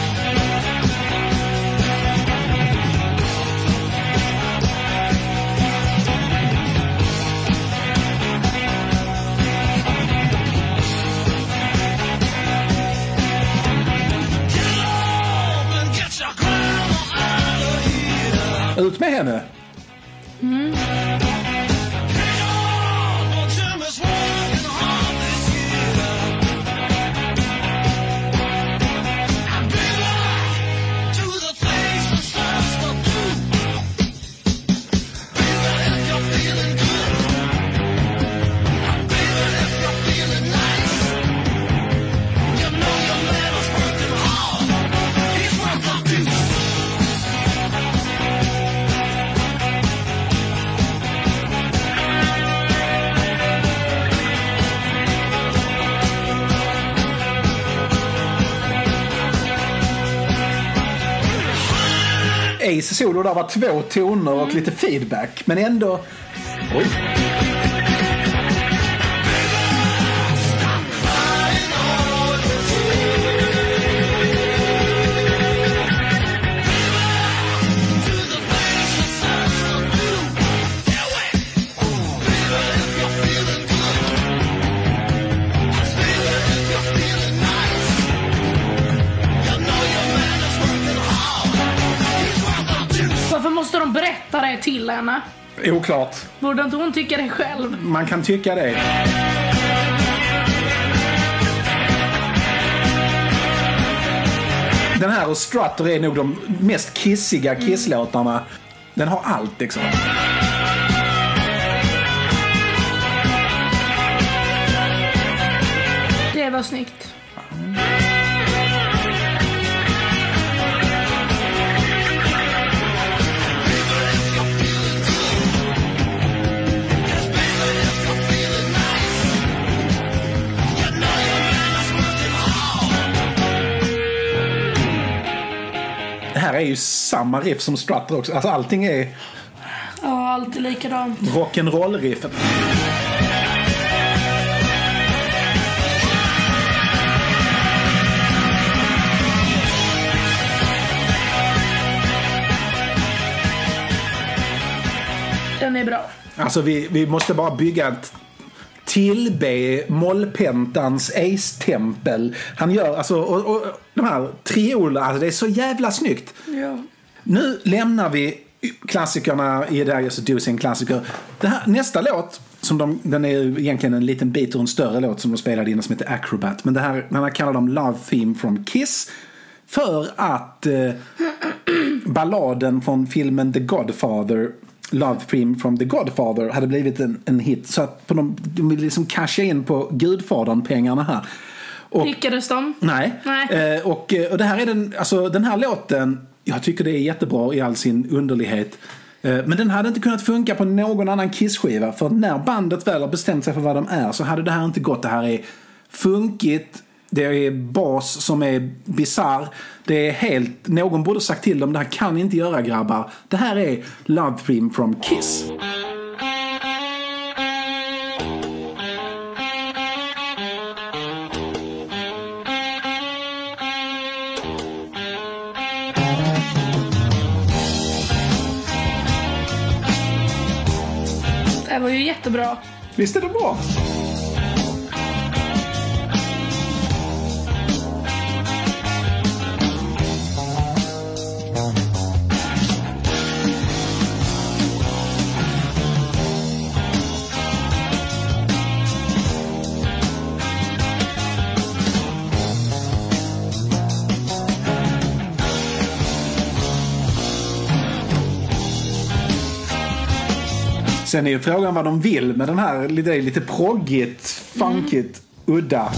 D: Here.
A: Ut precis solo där var två toner och lite feedback men ändå... Oj.
C: Henne?
A: Oklart.
C: Borde inte hon tycka det själv?
A: Man kan tycka det. Den här och Strutter är nog de mest kissiga kisslåtarna. Den har allt liksom.
C: Det var snyggt.
A: Är ju samma riff som Strutter också. Alltså allting är
C: Ja, alltid likadant.
A: rock'n'roll-riffet.
C: Den är bra.
A: Alltså vi, vi måste bara bygga ett tillbe mollpentans Ace-tempel. Han gör alltså, och, och, de här triolerna, alltså det är så jävla snyggt.
C: Ja.
A: Nu lämnar vi klassikerna i här alltså Dussin klassiker. Här, nästa låt, som de, den är egentligen en liten bit ur en större låt som de spelade innan som heter Acrobat. Men det här, den här kallar de Love Theme from Kiss. För att eh, balladen från filmen The Godfather Love Theme from The Godfather hade blivit en, en hit. Så att på de, de vill liksom casha in på Gudfadern-pengarna här. Och,
C: Lyckades de?
A: Nej.
C: Nej.
A: Eh, och, eh, och det här är den, alltså den här låten, jag tycker det är jättebra i all sin underlighet. Eh, men den hade inte kunnat funka på någon annan Kiss-skiva. För när bandet väl har bestämt sig för vad de är så hade det här inte gått. Det här är funkigt, det är bas som är bizarr. Det är helt, någon borde sagt till dem, det här kan ni inte göra grabbar. Det här är Love Theme from Kiss.
C: Det här var ju jättebra.
A: Visst är det bra? Sen är ju frågan vad de vill med den här. Det är lite proggigt, funkigt, udda.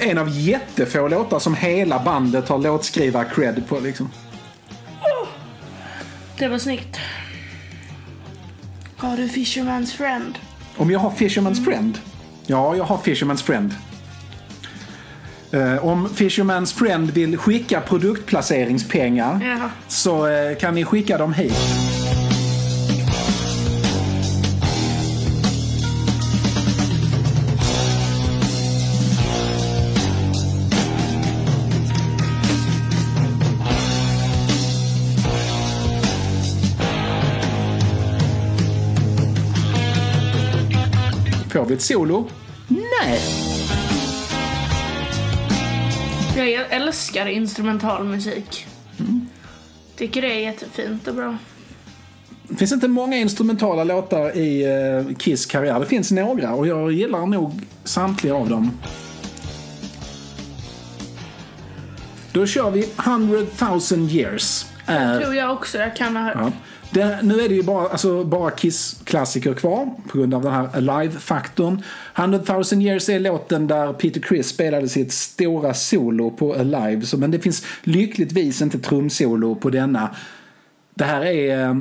A: En av jättefå låtar som hela bandet har låtskriva cred på liksom.
C: Det var snyggt. Har du Fisherman's Friend?
A: Om jag har Fisherman's Friend? Ja, jag har Fisherman's Friend. Eh, om Fisherman's Friend vill skicka produktplaceringspengar
C: Ja.
A: så eh, kan ni skicka dem hit. Ett solo? Nej.
C: Jag älskar instrumental musik. Tycker det är jättefint och bra.
A: Det finns inte många instrumentala låtar i eh, Kiss karriär. Det finns några och jag gillar nog samtliga av dem. Då kör vi 100 000 years. Är,
C: Tror jag också jag kan ha hört.
A: ja det, nu är det ju bara, alltså, bara Kiss-klassiker kvar på grund av den här Alive-faktorn. 100 000 years är låten där Peter Criss spelade sitt stora solo på Alive. Så, men det finns lyckligtvis inte trumsolo på denna. Det här är, eh,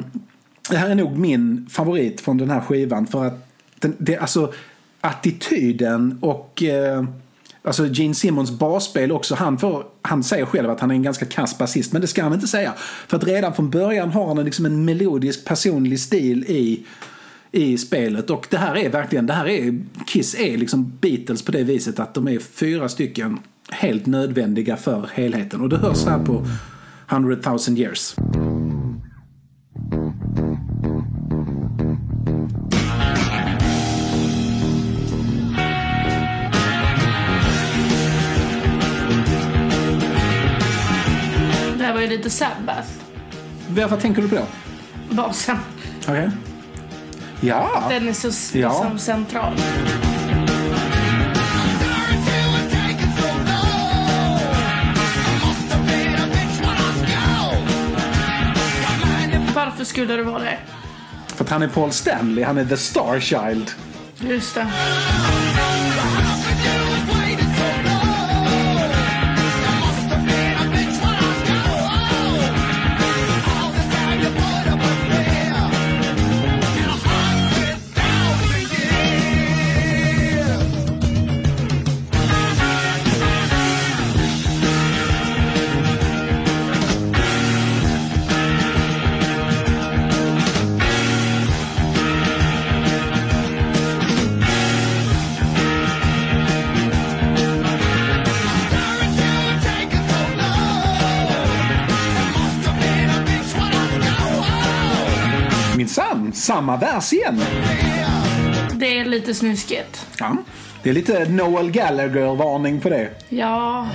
A: det här är nog min favorit från den här skivan. För att den, det, alltså, attityden och eh, alltså Gene Simmons basspel också. Han, får, han säger själv att han är en ganska kass basist, men det ska han inte säga. För att redan från början har han liksom en melodisk personlig stil i, i spelet. Och det här är verkligen, det här är, Kiss är liksom Beatles på det viset att de är fyra stycken helt nödvändiga för helheten. Och det hörs här på 100 000 years.
B: Ju lite Sabbath.
A: Vad, tänker du på då?
B: Basen.
A: Okej. Ja.
B: Den är så
A: Ja.
B: liksom central. Varför skulle det vara det?
A: För att han är Paul Stanley, han är the star child.
B: Just det.
A: Samma vers igen.
B: Det är lite snuskigt.
A: Ja. Det är lite Noel Gallagher-varning på det.
B: Ja,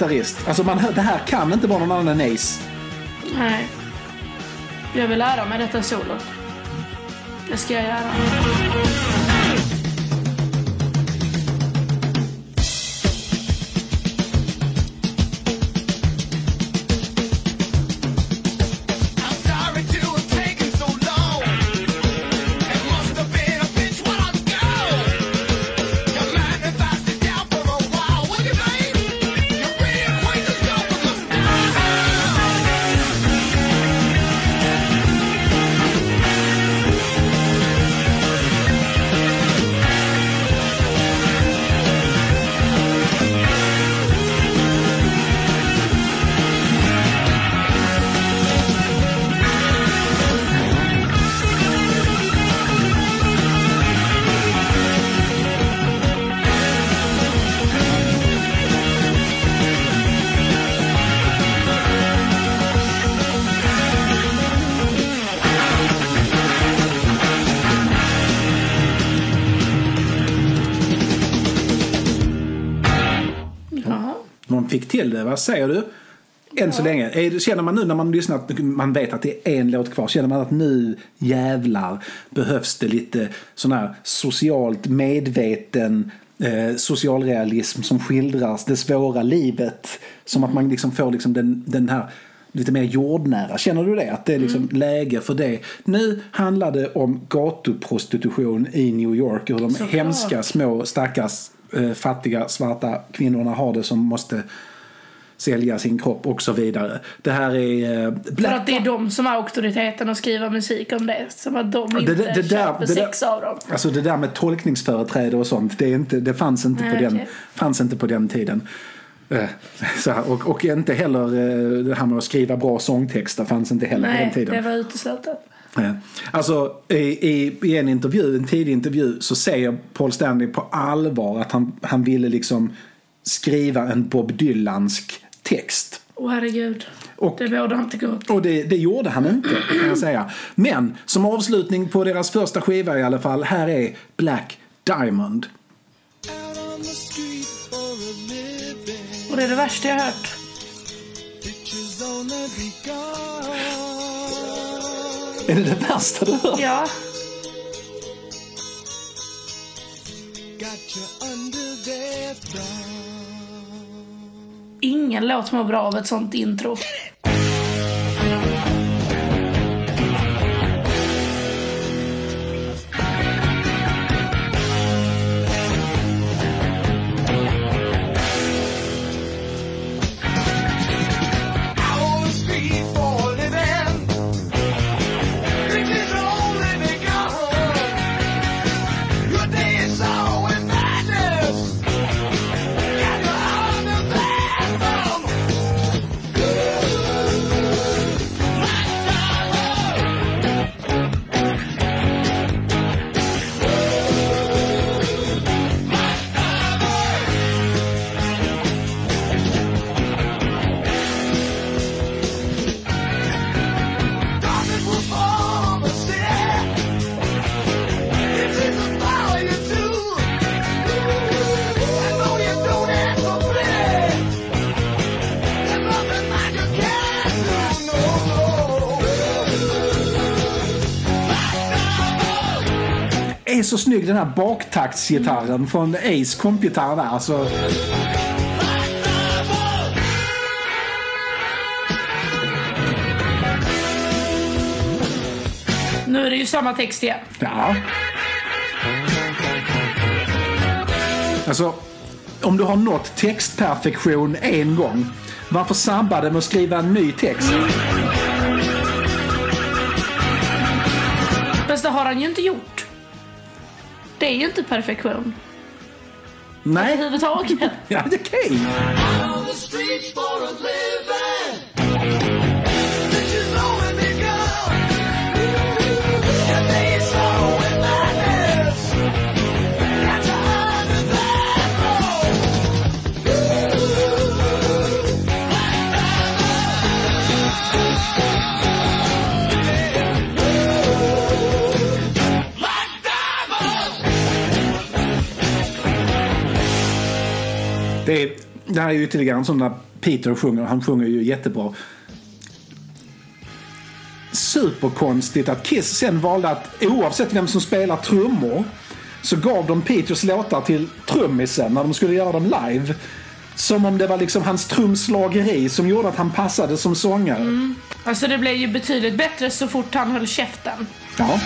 A: gitarrist. Alltså man, det här kan inte vara någon annan än Ace.
B: nej. Jag vill lära mig detta solo. Det ska jag göra.
A: Vad säger du? Än så länge. Känner man nu när man lyssnar att man vet att det är en låt kvar. Känner man att nu jävlar behövs det lite sån här socialt medveten eh, socialrealism som skildrar det svåra livet. Som att man liksom får liksom den, den här lite mer jordnära. Känner du det? Att det är liksom läge för det. Nu handlar det om gatuprostitution i New York. Hur de
B: Såklart.
A: hemska små stackars eh, fattiga svarta kvinnorna har det som måste sälja sin kropp och så vidare. Det här är... eh,
B: För att det är de som har auktoriteten att skriva musik om det. Som att de inte
A: det- det där-
B: köper
A: det där-
B: sex av dem.
A: Alltså det där med tolkningsföreträde och sånt, det, är inte, det fanns, inte
B: Nej,
A: på den,
B: okej.
A: fanns inte på den tiden. Eh, här, och, och inte heller eh, det här med att skriva bra sångtexter fanns inte heller på den
B: Nej,
A: tiden.
B: det var uteslutet.
A: Eh, Alltså i, i, i en intervju, en tidig intervju så säger Paul Stanley på allvar att han, han ville liksom skriva en Bob Dylansk text.
B: Åh herregud.
A: Och-
B: det bådar inte gott.
A: Och det, det gjorde han inte kan jag säga. Men som avslutning på deras första skiva i alla fall, här är Black Diamond.
B: Och det är det värsta jag hört.
A: Är det det värsta du hört?
B: Ja, ingen låt mår bra av ett sånt intro.
A: Så snygg den här baktaktsgitarren från Ace kompgitarr där. Alltså,
C: Nu är det ju samma text igen.
A: ja. Alltså, om du har nått textperfektion en gång, varför sabba det med att skriva en ny text?
C: Fast det har han ju inte gjort. Det är ju inte perfektion.
A: Nej,
C: Överhuvudtaget.
A: ja, det är okej.
B: on
A: är, ju ytterligare en sån där Peter sjunger. Han sjunger ju jättebra. Superkonstigt att Kiss sen valde att oavsett vem som spelar trummor så gav de Peters låtar till trummisen när de skulle göra dem live. Som om det var liksom hans trumslageri som gjorde att han passade som sångare.
C: Alltså det blev ju betydligt bättre så fort han höll käften.
A: Ja.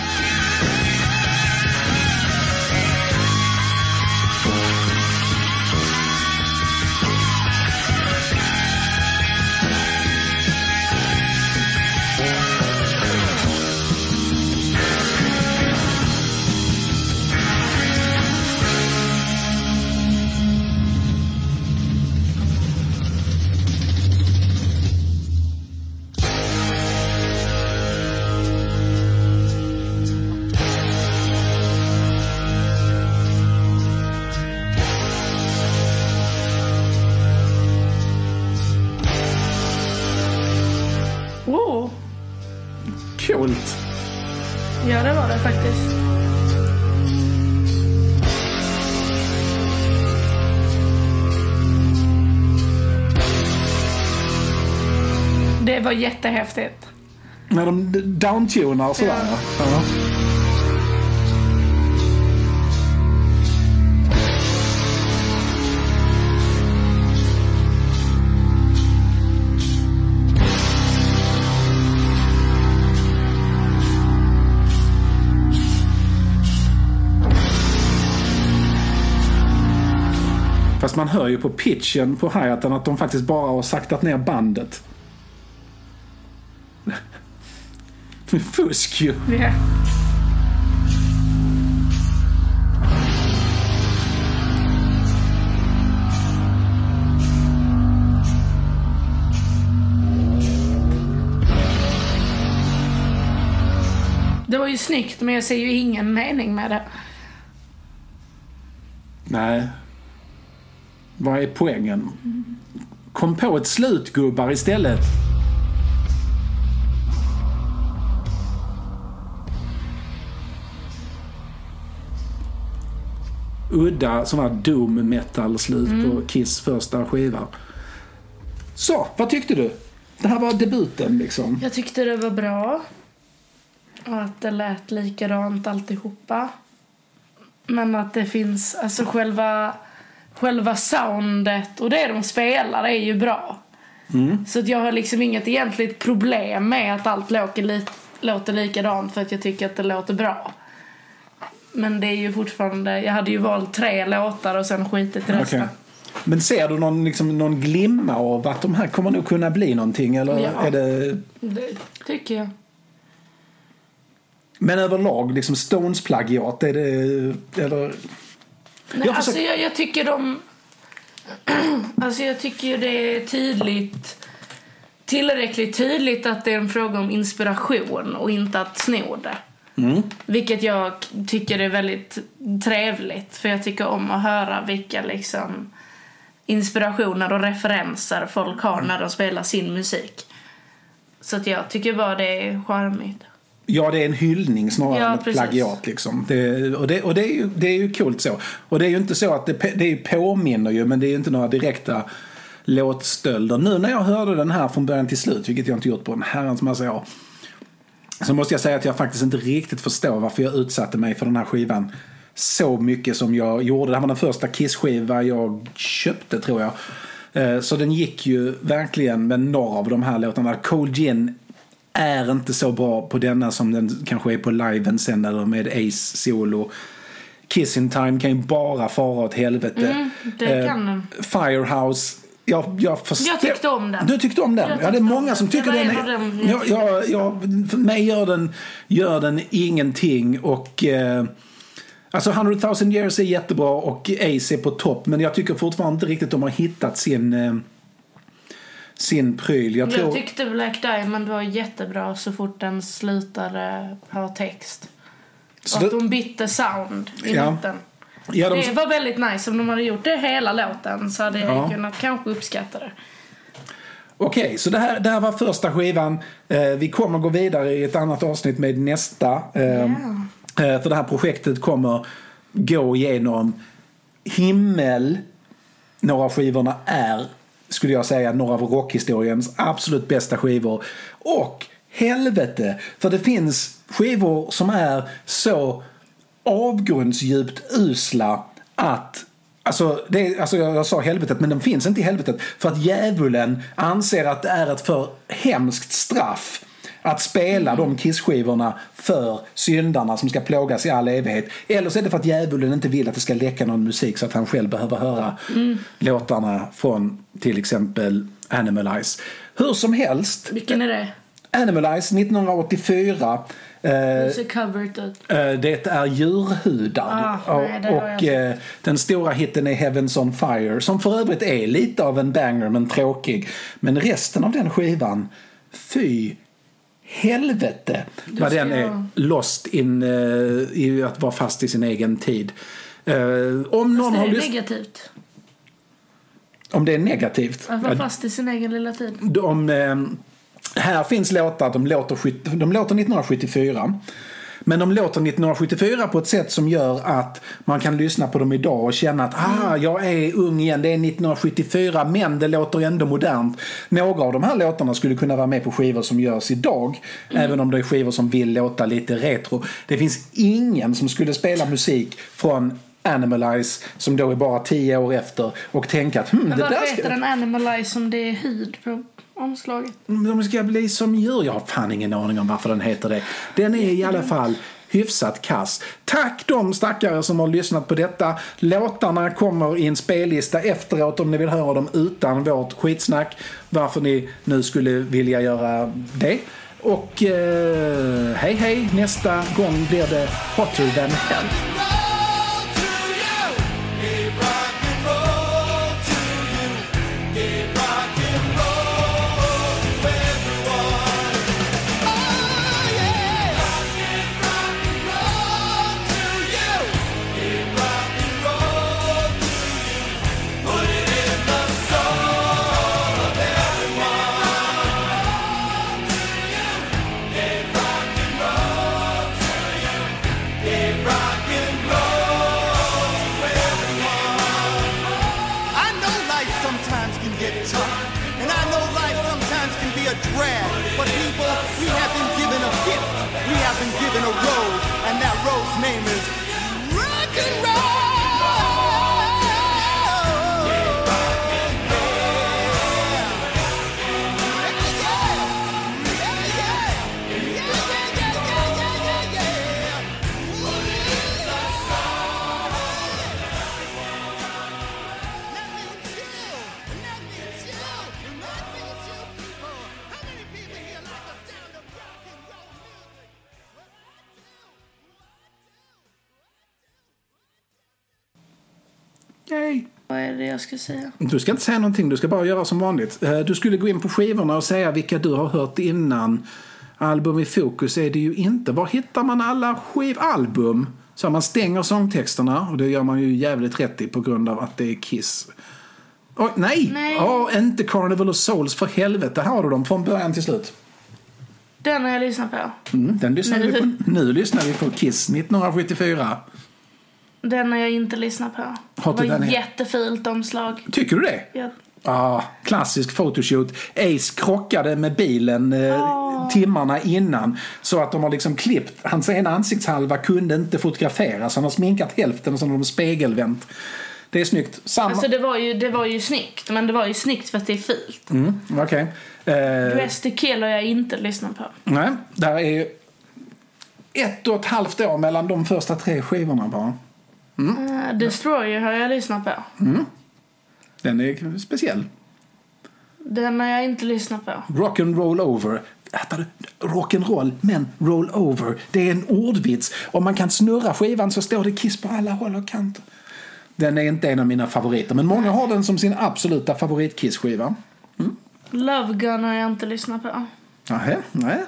C: Jättehäftigt.
A: När de downtunar och sådär.
C: Ja.
A: Ja. Fast man hör ju på pitchen på hi-haten att de faktiskt bara har saktat ner bandet. Fusk ju.
C: Ja. Det var ju snyggt men jag ser ju ingen mening med det.
A: Nej. Vad är poängen? Kom på ett slut gubbar istället. Udda sån här doom metal slut på Kiss första skiva. Så, vad tyckte du? Det här var debuten liksom.
C: Jag tyckte det var bra. Och att det lät likadant alltihopa. Men att det finns, alltså själva, själva soundet och det de spelar är ju bra. Så att jag har liksom inget egentligt problem med att allt låter, li- låter likadant för att jag tycker att det låter bra. Men det är ju fortfarande, jag hade ju valt tre låtar och sen skitit i resten.
A: Okej. Men ser du någon, liksom, någon glimma av att de här kommer nog kunna bli någonting? Eller
C: Ja.
A: är det...
C: Det tycker jag.
A: Men överlag, liksom Stones-plagiat, är det... Eller...
C: Nej,
A: Jag
C: alltså
A: försöker-
C: jag, jag tycker de... alltså jag tycker det är tydligt tillräckligt tydligt att det är en fråga om inspiration och inte att sno det. Vilket jag tycker är väldigt trevligt för jag tycker om att höra vilka liksom inspirationer och referenser folk har när de spelar sin musik. Så att jag tycker bara det är charmigt.
A: Ja, det är en hyllning snarare
C: Ja,
A: än ett
C: precis.
A: plagiat. Liksom. Det, och det, och det, är ju, det är ju coolt så. Och det är ju inte så att det, det påminner ju, men det är inte några direkta låtstölder. Nu när jag hörde den här från början till slut, vilket jag inte gjort på en herrans massa år, så måste jag säga att jag faktiskt inte riktigt förstår varför jag utsatte mig för den här skivan så mycket som jag gjorde. Det här var den första Kiss-skiva jag köpte tror jag. Eh, Så den gick ju verkligen med några av de här låtarna. Cold Gin är inte så bra på denna som den kanske är på liven sen eller med Ace solo. Kiss in Time kan ju bara fara åt helvete.
C: Mm, den.
A: Firehouse jag, jag, förstår.
C: Jag tyckte om den.
A: Du tyckte om den?
C: Jag
A: Ja, det är många
C: den.
A: som tycker den
C: en av dem jag
A: Ja, ja, ja, för mig gör den, gör den ingenting. Och, eh, alltså 100 000 years är jättebra och Ace är på topp. Men jag tycker fortfarande inte riktigt de har hittat sin, eh, sin pryl. Jag tror,
C: Jag tyckte Black Diamond var jättebra så fort den slutade ha text.
A: Så
C: och att
A: det-
C: de bytte sound i
A: Ja.
C: mitten.
A: Ja, de,
C: Det var väldigt nice. Om de hade gjort det hela låten så hade jag
A: Ja.
C: kunnat kanske uppskatta det.
A: Okej, så det här, det här var första skivan. Eh, vi kommer gå vidare i ett annat avsnitt med nästa. Eh, eh, för det här projektet kommer gå igenom himmel. Några av skivorna är, skulle jag säga, några av rockhistoriens absolut bästa skivor. Och helvete, för det finns skivor som är så avgrundsdjupt usla att Alltså, det, alltså jag, sa helvetet, men de finns inte i helvetet. För att djävulen anser att det är ett för hemskt straff att spela de Kiss-skivorna för syndarna som ska plågas i all evighet. Eller så är det för att djävulen inte vill att det ska läcka någon musik så att han själv behöver höra låtarna från till exempel Animalize. Hur som helst,
C: Vilken är det?
A: Animalize 1984 eh? Eh, Det är djurhudar.
C: Ah, nej, har
A: och eh, den stora hitten är Heavens on Fire. Som för övrigt är lite av en banger men tråkig. Men resten av den skivan, fy helvete vad den är
C: jag-
A: lost in i att vara fast i sin egen tid. Om någon
C: Det
A: har
C: är
A: lyssnat...
C: negativt.
A: Om det är negativt.
C: Att vara fast i sin egen lilla tid.
A: de, här finns låtar, de låter, de låter 1974. Men de låter 1974 på ett sätt som gör att man kan lyssna på dem idag och känna att ah, jag är ung igen, det är 1974 men det låter ändå modernt. Några av de här låtarna skulle kunna vara med på skivor som görs idag. Även om det är skivor som vill låta lite retro. Det finns ingen som skulle spela musik från Animalize som då är bara tio år efter och tänka att hmm, det där
C: varför
A: ska...
C: heter den Animalize om det är hud på omslaget?
A: De ska bli som djur. Jag har fan ingen aning om varför den heter det. Den är i alla fall hyfsat kass. Tack de stackare som har lyssnat på detta. Låtarna kommer i en spellista efteråt om ni vill höra dem utan vårt skitsnack. Varför ni nu skulle vilja göra det. Och eh, hej hej, nästa gång blir det Hotter than hell.
C: Vad är det jag ska säga?
A: Du ska inte säga någonting, du ska bara göra som vanligt. Eh, Du skulle gå in på skivorna och säga vilka du har hört innan. Album i fokus är det ju inte. Var hittar man alla skivalbum? Så man stänger sångtexterna och det gör man ju jävligt rätt i på grund av att det är Kiss. Oj, nej!
C: Nej.
A: Ja, inte Carnival of Souls för helvete. Här har du dem från början till slut.
C: Den har jag lyssnat på.
A: Mm, den lyssnar
C: Nu.
A: vi på. Nu lyssnar vi på Kiss 1974.
C: Den har jag inte lyssnat på.
A: Har
C: Det var
A: här?
C: jättefult omslag.
A: Tycker du det?
C: Jag,
A: Ah, klassisk photoshoot. Ace krockade med bilen eh, timmarna innan. Så att de har liksom klippt, hans ena ansiktshalva kunde inte fotograferas. Han har sminkat hälften och så har de spegelvänt. Det är snyggt. Samma...
C: Alltså det var, ju, det var ju snyggt, men det var ju snyggt för att det är fult.
A: mm, Okej. Eh,
C: Dress to kill har jag inte lyssnat på.
A: nej, där är ju ett och ett halvt år mellan de första tre skivorna bara.
C: Eh, Destroyer har jag lyssnat på.
A: Den är speciell.
C: Den har jag inte lyssnat på.
A: Rock and roll over. Fattar du? Rock and roll, men roll over. Det är en ordvits. Om man kan snurra skivan så står det Kiss på alla håll och kanter. Den är inte en av mina favoriter, men många har den som sin absoluta favorit-Kiss-skiva.
C: Love Gun har jag inte lyssnat på.
A: Nähä, nej.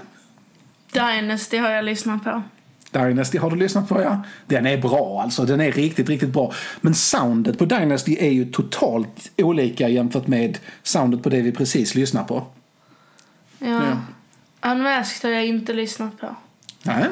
C: Dynasty har jag lyssnat på.
A: Dynasty har du lyssnat på, ja. Den är bra alltså. Den är riktigt, riktigt bra. Men soundet på Dynasty är ju totalt olika jämfört med soundet på det vi precis lyssnade på.
C: Ja. Unmasked har jag inte lyssnat på.
A: Nej.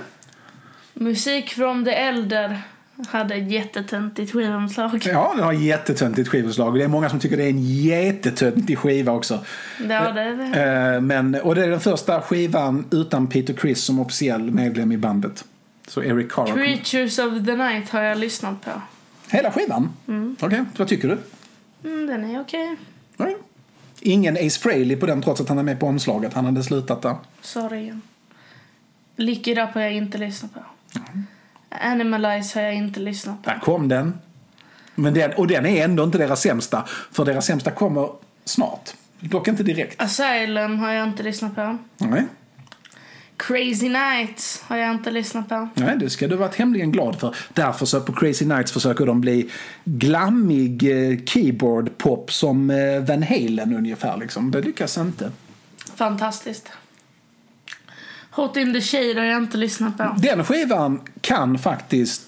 C: Musik från The Elder hade ett jättetöntigt skivomslag.
A: Ja, den har jättetöntigt skivomslag. Det är många som tycker det är en jättetöntig skiva också.
C: Ja, det är det.
A: Eh, Men, och det är den första skivan utan Peter Criss som officiell medlem i bandet. Så Eric Carr.
C: Creatures of the Night har jag lyssnat på.
A: Hela skivan? Okej, vad tycker du?
C: Mm, den är okej.
A: Nej. Ingen Ace Frehley på den trots att han är med på omslaget. Han hade slutat där.
C: Sorry. Lick It Up har jag inte lyssnat på. Animalize har jag inte lyssnat på.
A: Där kom den. Men den. Och den är ändå inte deras sämsta. För deras sämsta kommer snart. Dock inte direkt.
C: Asylum har jag inte lyssnat på.
A: Nej,
C: Crazy Nights har jag inte lyssnat på.
A: Nej det ska du vara tämligen glad för. Därför så på Crazy Nights försöker de bli glammig eh, keyboard-pop som eh, Van Halen ungefär. Liksom. Det lyckas inte.
C: Fantastiskt. Hot in the Shade har jag inte lyssnat på.
A: Den skivan kan faktiskt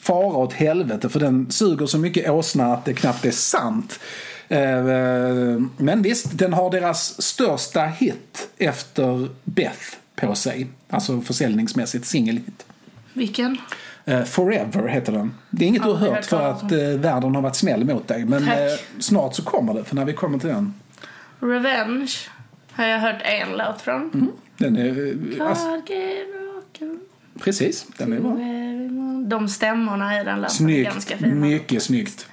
A: fara åt helvete för den suger så mycket åsna att det knappt är sant. Eh, Men visst, den har deras största hit efter Beth på sig. Alltså försäljningsmässigt singelhit.
C: Vilken?
A: Eh, Forever heter den. Det är inget du har hört för att eh, världen har varit snäll mot dig. Men eh, snart så kommer det, för när vi kommer till den.
C: Revenge har jag hört en låt från.
A: Den är... eh, Alltså, precis, den är bra.
C: De stämmorna i den låten är
A: Snyggt,
C: ganska fina.
A: mycket snyggt.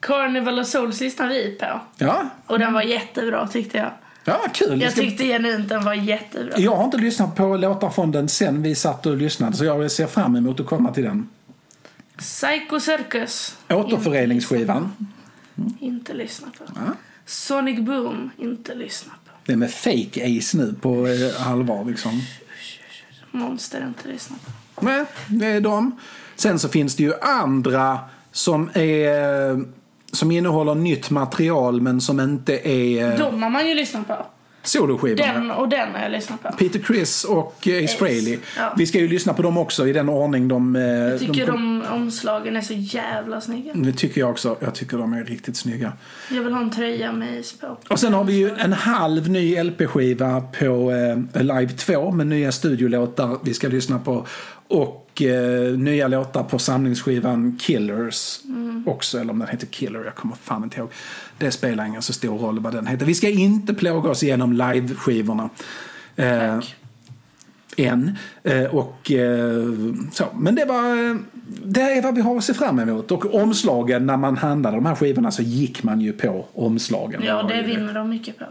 C: Carnival of Souls lyssnade vi på.
A: Ja,
C: Och den var jättebra tyckte jag.
A: Ja kul.
C: Jag tyckte genuint den var jättebra.
A: Jag har inte lyssnat på låtar från den sen vi satt och lyssnade så jag ser fram emot att komma till den.
C: Psycho Circus.
A: Återföreningsskivan.
C: Inte lyssnat på. Sonic Boom. Inte lyssnat på.
A: Det är med fake Ace nu på eh, allvar liksom.
C: Monster. Inte lyssnat på.
A: Nej, det är de. Sen så finns det ju andra som är som innehåller nytt material men som inte är eh,
C: De har man ju lyssnat på.
A: soloskivorna.
C: Den och den har jag lyssnat på.
A: Peter Criss och Ace
C: Ace,
A: Frehley.
C: ja.
A: Vi ska ju lyssna på dem också i den ordning de... eh,
C: Jag tycker
A: de,
C: de omslagen är så jävla snygga.
A: Det tycker jag också. Jag tycker de är riktigt snygga.
C: Jag vill ha en tröja med is på.
A: Och sen har vi ju en halv ny LP-skiva på eh, Live 2 med nya studiolåtar vi ska lyssna på. Och eh, nya låtar på samlingsskivan Killers också. Eller om den heter Killer, jag kommer fan inte ihåg. Det spelar ingen så stor roll vad den heter. Vi ska inte plåga oss igenom live-skivorna. Eh, än. Eh, och, eh, så. Men det, var, eh, det är vad vi har att se fram emot. Och omslagen, när man handlade de här skivorna så gick man ju på omslagen.
C: Ja, det vinner de mycket på.